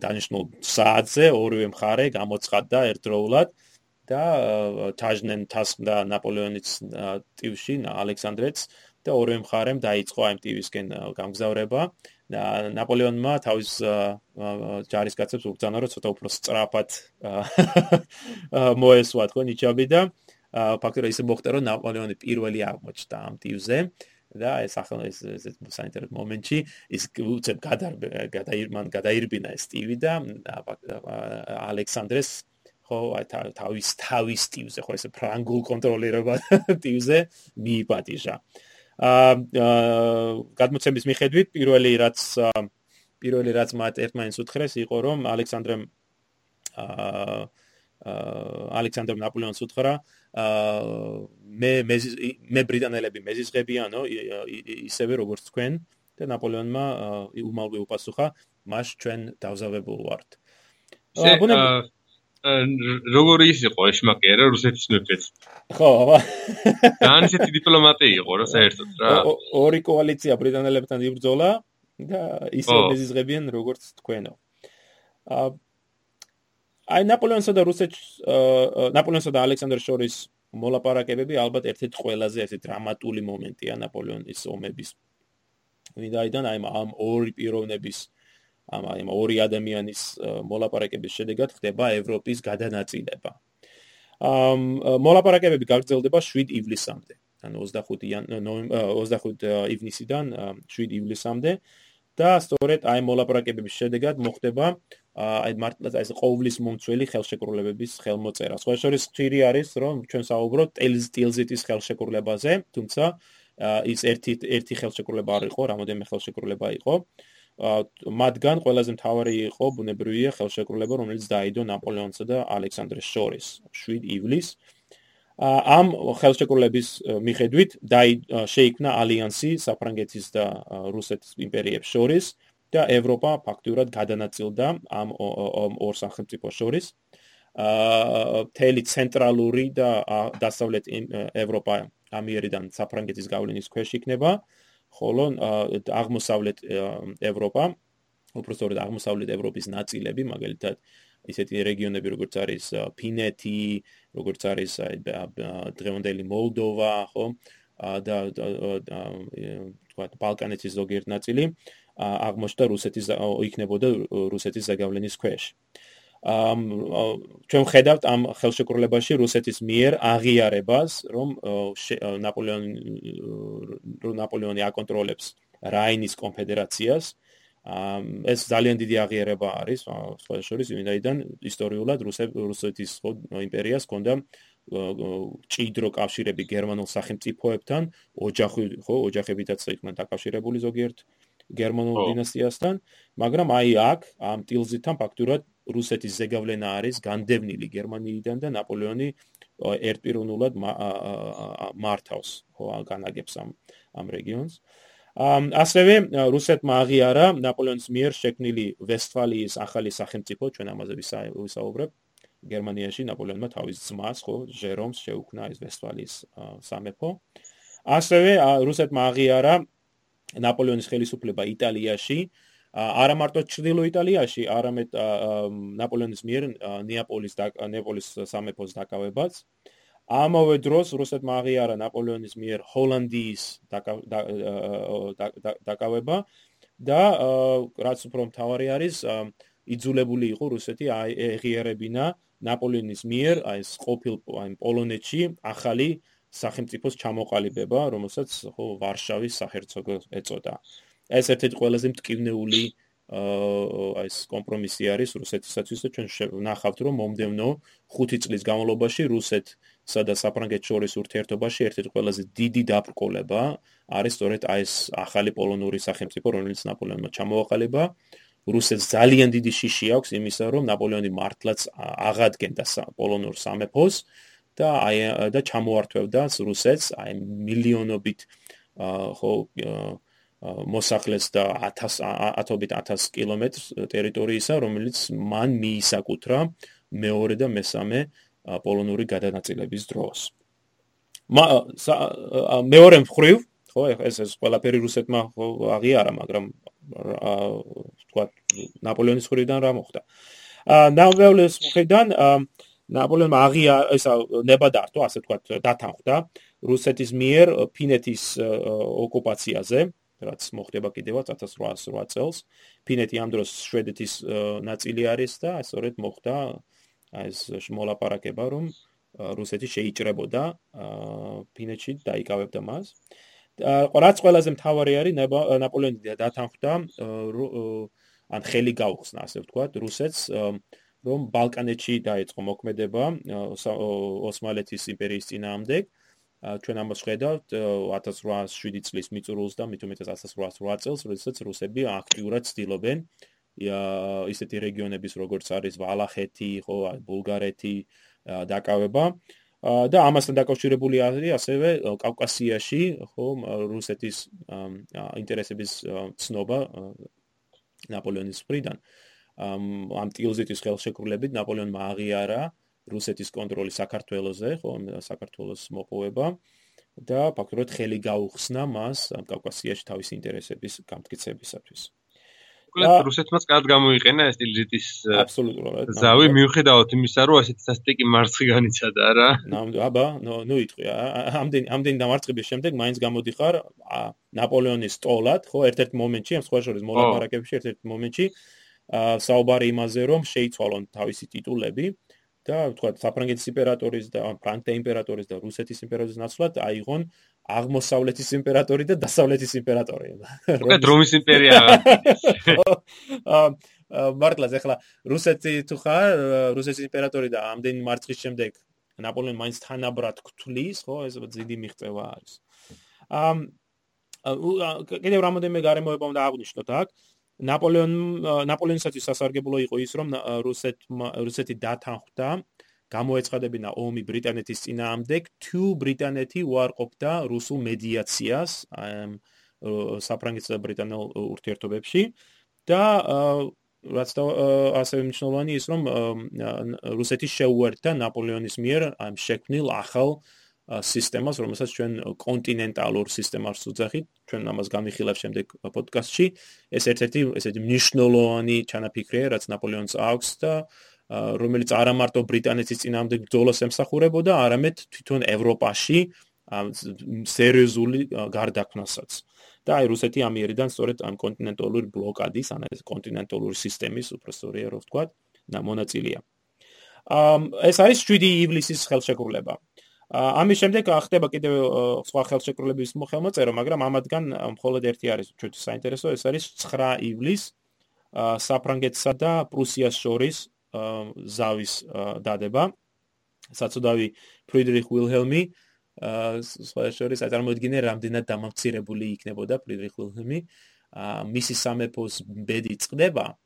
დანიშნულ საათზე ორივე მხარე გამოცხადდა ერთდროულად და თაჟნენ თასმდა ნაპოლეონის ტივში ალექსანდრეც და ორივე მხარემ დაიწყო ამ ტივისკენ გამგზავრება. და ნაპოლეონმა თავის ჯარისკაცებს უბრძანა რომ ცოტა უფრო სწრაფად მოესვა თქო ნიჩაბი და ფაქტორი ისე მოხდა რომ ნაპოლეონი პირველი აღმოჩნდა ამ ტივზე და ეს ახლა ეს საინტერესო მომენტი ის უცებ გადაირმან გადაირბინა ეს ტივი და ალექსანდრეს ხო თავის თავის ტივზე ხო ეს ფრანგულ კონტროლერობა ტივზე მიიპატიჟა. აა გადმოცემის მიხედვით პირველი რაც პირველი რაც მათ ერთმანეთს უთხრეს იყო რომ ალექსანდრემ აა ალექსანდრ ნაპოლეონს უთხრა მე მე ბრიტანელები მეზიზღებიანო ისევე როგორც თქვენ და ნაპოლეონმა უმალვე უპასუხა მას ჩვენ დავზავებულ ვართ. როგორი ის იყო ეშმაკი რა რუსეთის მეფეც ხო ძალიან ისეთი დიპლომატი იყო რა საერთოდ რა. ორი კოალიცია ბრიტანელებთან იბრძოლა და ისე მეზიზღებიან როგორც თქვენო. აა აი ნაპოლეონსა და რუსეთს ნაპოლეონსა და ალექსანდრ შორის მოლაპარაკებები ალბათ ერთ-ერთი ყველაზე ესე დრამატული მომენტია ნაპოლეონის ომების. ვინაიდან აი ამ ორი პიროვნების ამ აი ორი ადამიანის მოლაპარაკების შედეგად ხდება ევროპის გადანაწილება. ამ მოლაპარაკებები გაგრძელდება 7 ივლისამდე. ანუ 25 25 ივნისიდან 7 ივლისამდე და სწორედ აი მოლაპარაკებების შედეგად მოხდება აი აი ეს ყოვლის მომცველი ხელშეკრულებების ხელმოწერა. სხვა შორის ხშირი არის რომ ჩვენ საუბრობთ ტილზიტის ხელშეკრულებაზე, თუმცა ის ერთი ერთი ხელშეკრულება არ იყო, რამოდენიმე ხელშეკრულება იყო. მათგან ყველაზე მთავარი იყო ბუნებრივია ხელშეკრულება, რომელიც დაიდო ნაპოლეონსა და ალექსანდრეს შორის 7 ივლისს. ამ ხელშეკრულების მიხედვით დაი შეიქმნა ალიანსი საფრანგეთის და რუსეთის იმპერიებს შორის და ევროპა ფაქტურად გადანაწილდა ამ ორ სახელმწიფოს შორის. აა თელი ცენტრალური და დასავლეთ ევროპა ამიერიდან საფრანგეთის გავლენის ქვეშ იქნება, ხოლო აღმოსავლეთ ევროპა, უბრალოდ აღმოსავლეთ ევროპის ნაწილები, მაგალითად ისეთი რეგიონები როგორც არის ფინეთი, როგორც არის დღევანდელი მოლდოვა, ხო? და თქვა ბალკანეთის ზოგიერთ ნაწილი აღმოჩნდა რუსეთის იქნებოდა რუსეთის ზეგავლენის ქვეშ. ამ ჩვენ ხედავთ ამ ხელშეკრულებაში რუსეთის მიერ აღიარებას, რომ ნაპოლეონი ნაპოლეონი აკონტროლებს რაინის კონფედერაციას. ეს ძალიან დიდი აღიარება არის, სხვა შორის, ვინაიდან ისტორიულად რუსეთის იმპერიას ჰქონდა ჭიდრო კავშირები გერმანულ სახელმწიფოებთან, ოჯახი ხო, ოჯახებითაც იყვნენ დაკავშირებული ზოგიერთ გერმანულ დინასტიასთან, მაგრამ აი აქ ამ ტილზითან ფაქტურად რუსეთის ზეგავლენა არის განდევნილი გერმანიიდან და ნაპოლეონი ერთპიროვნულად მართავს ხო განაგებს ამ ამ რეგიონს. ამ ასევე რუსეთმა აღიარა ნაპოლეონის მიერ შექმნილი ვესტფალიის ახალი სახელმწიფო, ჩვენ ამაზე ვისაუბრებ. გერმანიაში ნაპოლეონმა თავის ძმას ხო ჟერომს შეუქმნა ეს ვესტფალიის სამეფო. ასევე რუსეთმა აღიარა ნაპოლეონის ხელისუფლება იტალიაში, არა მარტო ჩრდილო იტალიაში, არამედ ნაპოლეონის მიერ ნეაპოლის ნეაპოლის სამეფოს დაკავებაც. ამავე დროს რუსეთმა აღიარა ნაპოლეონის მიერ ჰოლანდიის დაკავება და რაც უფრო მთავარი არის, იძულებული იყო რუსეთი აიღიერებინა ნაპოლეონის მიერ აი ეს ყოფილ აი პოლონეთში ახალი სახელმწიფოს ჩამოყალიბება, რომელსაც ხო ვარშავის საჰერცოგო ეწოდა. ეს ერთ-ერთი ყველაზე მტკივნეული აი ეს კომპრომისი არის რუსეთისათვის და ჩვენ ვნახავთ რომ მომდევნო 5 წლის განმავლობაში რუსეთსა და საფრანგეთს შორის ურთიერთობაში ერთ-ერთი ყველაზე დიდი დაბრკოლება არის სწორედ აი ეს ახალი პოლონური სახელმწიფო, რომელიც ნაპოლეონმა ჩამოაყალიბა. რუსეთს ძალიან დიდი შიში აქვს იმისა, რომ ნაპოლეონი მართლაც აღადგენდა პოლონურ სამეფოს და აი და ჩამოართვევდა რუსეთს აი მილიონობით ხო მოსახლეს და 1000 ათობით 1000 კილომეტრს ტერიტორიისა, რომელიც მან მიისაკუთრა მეორე და მესამე პოლონური გადანაწილების დროს. მეორე მხრივ, ხო, ეს ეს ყველაფერი რუსეთმა აღიარა, მაგრამ თქვა ნაპოლეონის მხრიდან რა მოხდა. აა ნაპოლეონის მხრიდან ნაპოლეონმა აღია ესა ნებადართო, ასე თქვა, დათანხმდა რუსეთის მიერ ფინეთის ოკუპაციაზე, რაც მოხდება კიდევაც 1808 წელს. ფინეთი ამ დროს შვედეთის ნაწილი არის და სწორედ მოხდა ეს მოლაპარაკება, რომ რუსეთი შეიჭრებოდა ფინეთში დაიკავებდა მას. რაც ყველაზე მთავარი არის ნაპოლეონი დათანხმდა ან ხელი გაუხსნა ასე ვთქვათ რუსეთს რომ ბალკანეთში დაიწყო მოქმედება ოსმალეთის იმპერიის წინააღმდეგ. ჩვენ ამას ხედავთ 1807 წლის მიწურულს და მით უმეტეს 1808 წელს როდესაც რუსები აქტიურად ცდილობენ ისეთი რეგიონების როგორც არის ვალახეთი ხო ბულგარეთი დაკავება. და ამასთან დაკავშირებული არის ასევე კავკასიაში ხო რუსეთის ინტერესების ცნობა ნაპოლეონის მხრიდან ამ ტილზიტის ხელშეკრულებით ნაპოლეონმა აღიარა რუსეთის კონტროლი საქართველოსზე ხო საქართველოს მოპოვება და ფაქტობრივად ხელი გაუხსნა მას კავკასიაში თავის ინტერესების გამტკიცებისათვის. უკლედ რუსეთმაც კარგ გამოიყენა ეს ტილზიტის აბსოლუტურად ზავი. მიუხედავად იმისა რომ ასეთი სასტიკი მარცხი განიცადა რა აბა ნუ ნუ იტყვი ამდენ ამდენ დამარცხების შემდეგ მაინც გამოდიხარ ნაპოლეონის სტოლად ხო ერთ-ერთ მომენტში ამ სხვა შორის მოლაპარაკებებში ერთ-ერთ მომენტში საუბარი იმაზე რომ შეიცვალონ თავისი ტიტულები და თქვა საფრანგეთის იმპერატორის და ფრანკთა იმპერატორის და რუსეთის იმპერატორის ნაცვლად აიღონ აღმოსავლეთის იმპერატორი და დასავლეთის იმპერატორი. უკეთ რომის იმპერია. აა მართლაც ახლა რუსეთი თუ ხარ რუსეთის იმპერატორი და ამდენი მარცხის შემდეგ ნაპოლეონი მაინც თანაბრად გთვლის, ხო, ეს ძიდი მიღწევა არის. აა კიდევ რამოდენმე გარემოება უნდა აღნიშნოთ აქ. ნაპოლეონ ნაპოლეონისათვის სასარგებლო იყო ის, რომ რუსეთ რუსეთი დათანხმდა გამოეცხადებინა ომი ბრიტანეთის წინააღმდეგ, თუ ბრიტანეთი უარყოფდა რუსულ მედიაციას საფრანგეთსა და ბრიტანელ ურთიერთობებში. და რაც ასევე მნიშვნელოვანი ის რომ რუსეთი შეუერთდა ნაპოლეონის მიერ ამ შექმნილ ახალ სისტემას, რომელსაც ჩვენ კონტინენტალურ სისტემას უძახით, ჩვენ ამას გამიხილავ შემდეგ პოდკასტში. ეს ერთ-ერთი ესეთი მნიშვნელოვანი ჩანაფიქრია, რაც ნაპოლეონს აქვს და რომელიც არა მარტო ბრიტანეთის წინამდებ ბრძოლას ემსახურებოდა, არამედ თვითონ ევროპაში სერიოზული გარდაქმნასაც. და აი რუსეთი ამიერიდან სწორედ ამ კონტინენტალური ბლოკადის, ან ეს კონტინენტალური სისტემის უბრალოდ რო ვთქვა, მონაწილეა. ამ ეს არის 7 ივლისის ხელშეკრულება. ამის შემდეგ ხდება კიდევ სხვა ხელშეკრულების მოხელმოწერა, მაგრამ ამათგან მხოლოდ ერთი არის ჩვენთვის საინტერესო, ეს არის 9 ივლის საფრანგეთსა და პრუსიას შორის ზავის დადება. საწოდავი ფრიდრიხ ვილჰელმი სხვა შორის წარმოიდგინე რამდენად დამამცირებული იქნებოდა ფრიდრიხ ვილჰელმი. მისი სამეფოს ბედი წდება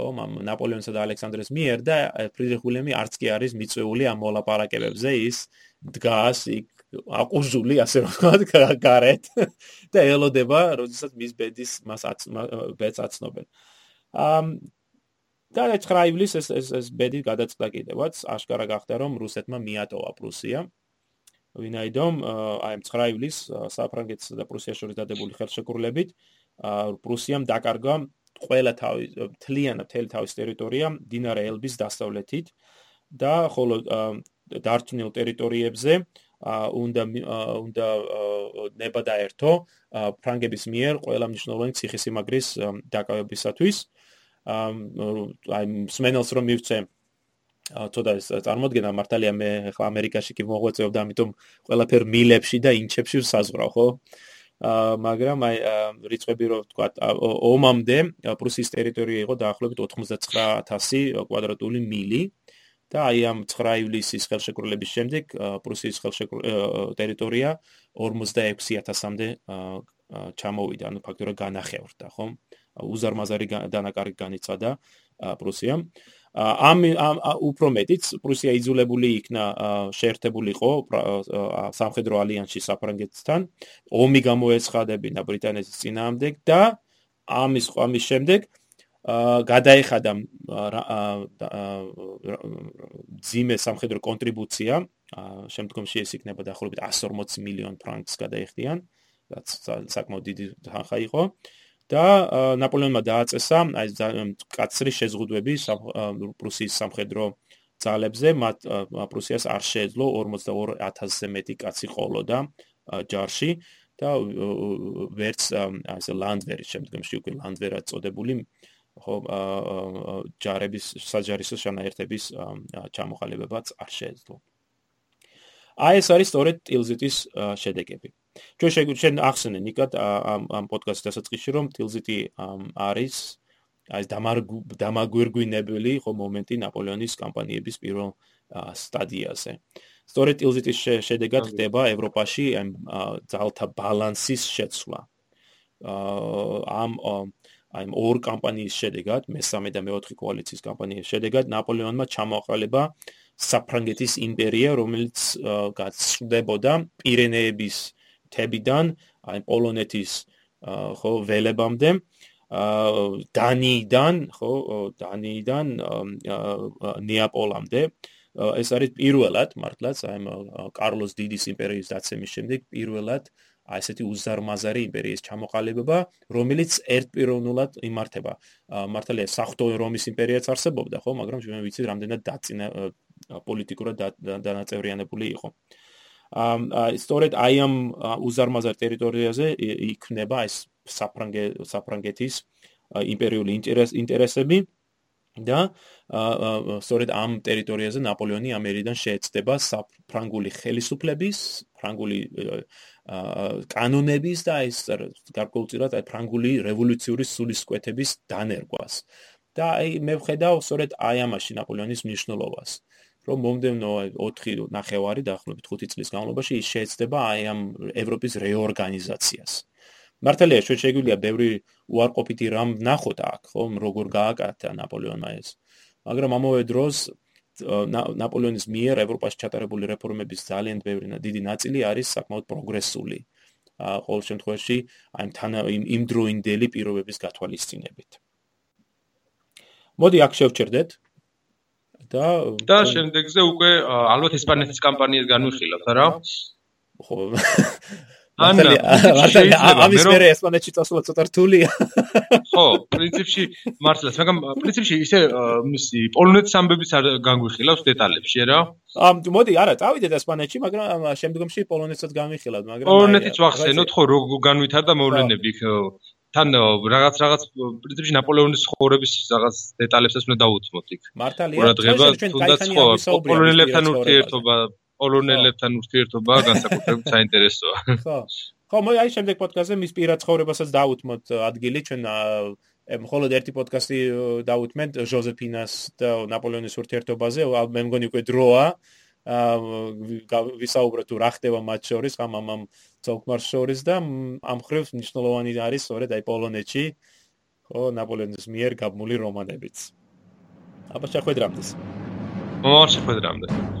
ხო მამ ნაპოლეონსა და ალექსანდრეს მიერ და ფრიდრიხ ვილჰელმი არც კი არის მიწვეული ამ მოლაპარაკებებზე ის დგას იქ აყუზული ასე რომ ვთქვა გარეთ და ელოდება როდესაც მის ბედის მას ბედს აცნობენ. ამ და 9 ივლის ეს ეს ეს ბედი გადაწყდა კიდევაც აშკარა გახდა რომ რუსეთმა მიატოვა პრუსია. ვინაიდან აი 9 ივლის საფრანგეთსა და პრუსიას შორის დადებული ხელშეკრულებით პრუსიამ დაკარგა ყველა თავი თლიანად მთელი თავის ტერიტორია დინარე ელბის დასავლეთით და ხოლო დარჩენილ ტერიტორიებზე უნდა უნდა ნება დაერთო ფრანგების მიერ ყველა მნიშვნელოვანი ციხესიმაგრის დაკავებისათვის. აი სმენელს რომ მივცე თოდა წარმოადგენა მართალია მე ხო ამერიკაში კი მოღვაწეობ და ამიტომ ყველაფერ მილებში და ინჩებში საზღვრავ ხო? ა მაგრამ აი რიცხვები რო ვთქვა ომამდე პრუსიის ტერიტორია იყო დაახლოებით 99000 კვადრატული მილი და აი ამ 9 ივლისის ხელშეკრულების შემდეგ პრუსიის ხელშეკრულების ტერიტორია 46000-მდე ჩამოვიდა, ანუ ფაქტობრივად განახევრდა, ხო? უზარმაზარი დანაკარგი განიცადა პრუსიამ. ამ უფრო მეტიც პრუსია იძულებული იქნა შეერთებულიყო სამხედრო ალიანსში საფრანგეთთან, ომი გამოეცხადებინა ბრიტანეთის წინააღმდეგ და ამის ამის შემდეგ გადაეხადა ძიმე სამხედრო კონტრიბუცია. შემდგომში ეს იქნება დაახლოებით 140 მილიონ ფრანკს გადაეხდიან რაც საკმაოდ დიდი თანხა იყო. და ნაპოლეონმა დააწესა აი კაცრი შეზღუდვები პრუსიის სამხედრო ძალებზე. მათ პრუსიას არ შეეძლო 42000-ზე მეტი კაცი ყოლოდა ჯარში. და ვერც ასე ლანდვერი შემდგომში უკვე ლანდვერად წოდებული ხო ჯარების საჯარისო შანაერთების ჩამოყალიბებაც არ შეეძლო. აი ეს არის სწორედ ტილზიტის შედეგები. ჩვენ შეგვიძლია ახსენე ნიკად ამ ამ პოდკასტის დასაწყისში რომ ტილზიტი არის აი დამაგვირგვინებელი ხო მომენტი ნაპოლეონის კამპანიების პირველ სტადიაზე. სწორედ ტილზიტის შედეგად ხდება ევროპაში ამ ძალთა ბალანსის შეცვლა. ამ აი ორ კამპანიის შედეგად, მესამე და მეოთხე კოალიციის კამპანიის შედეგად ნაპოლეონმა ჩამოაყალიბა საფრანგეთის იმპერია, რომელიც გაცვდებოდა პირენეების თებიდან, აი პოლონეთის ხო ველებამდე, დანიიდან, ხო, დანიიდან ნეაპოლამდე. ეს არის პირველად, მართლაც, აი კარლოს დიდის იმპერიის დაცემის შემდეგ პირველად აი ესეთი უზარმაზარი იმპერიის ჩამოყალიბება, რომელიც ერთპიროვნულად იმართება. მართალია საფრთხო რომის იმპერიაც არსებობდა, ხო, მაგრამ ჩვენ ვიცით, რამდენად დაწინა პოლიტიკურად დანაწევრიანებული იყო. აა სწორედ აი ამ უზარმაზარ ტერიტორიაზე იქნება ეს საფრანგე საფრანგეთის იმპერიული ინტერესები და სწორედ ამ ტერიტორიაზე ნაპოლეონი ამერიდან შეეცდება საფრანგული ხელისუფლების, ფრანგული კანონების და ეს გარკვეულწილად აი ფრანგული რევოლუციური სულისკვეთების დანერგვას. და აი მე ვხედავ სწორედ აი ამაში ნაპოლეონის მნიშვნელობას. რომ მომდევნო 4 ნახევარი დაახლოებით 5 წლის განმავლობაში ის შეეცდება აი ამ ევროპის რეორგანიზაციას. მართალია შეგვიძლია ბევრი უარყოფითი რამ ნახოთ აქ, ხომ, როგორ გააკათა ნაპოლეონმა ეს. მაგრამ ამავე დროს ნაპოლეონის მიერ ევროპაში ჩატარებული რეფორმების ძალიან ბევრი დიდი ნაწილი არის საკმაოდ პროგრესული. ყოველ შემთხვევაში აი თან იმ იმ დროინდელი პირობების გათვალისწინებით. მოდი აქ შევჩერდეთ. და და შემდეგზე უკვე ალბათ ესპანეთის კამპანიას განვიხილავთ, არა? ხო მართალია ამის მერე ესპანეთში წასულა ცოტა რთულია. ხო პრინციპში მართლაც მაგრამ პრინციპში ისე მისი პოლონეთის ამბების არ განგვიხილავს დეტალებში რა. ამ მოდი არა წავიდეთ ესპანეთში მაგრამ შემდგომში პოლონეთსაც განვიხილავთ მაგრამ პოლონეთის ვახსენოთ ხო რო განვითარდა მოვლენები თან რაღაც რაღაც პრინციპში ნაპოლეონის ხორების რაღაც დეტალებსაც უნდა დაუთმოთ იქ. მართალია თუნდაც ხო პოლონელებთან ურთიერთობა პოლონელებთან ურთიერთობა განსაკუთრებით საინტერესოა. ხო. ხო, მე აი შემდეგ პოდკასტზე მის პირად ცხოვრებასაც დაუთმოთ ადგილი ჩვენ მხოლოდ ერთი პოდკასტი დაუთმეთ ჟოზეფინას და ნაპოლეონის ურთიერთობაზე, მე მგონი უკვე დროა აა ვისაუბროთ თუ რა ხდება მათ შორის, ამ ამ ამ ცოლკმარ შორის და ამ ხრივ მნიშვნელოვანი არის სწორედ აი პოლონეთში ხო ნაპოლეონის მიერ გაბმული რომანებიც. აბა შეხვედრამდე. მოშეხვედრამდე.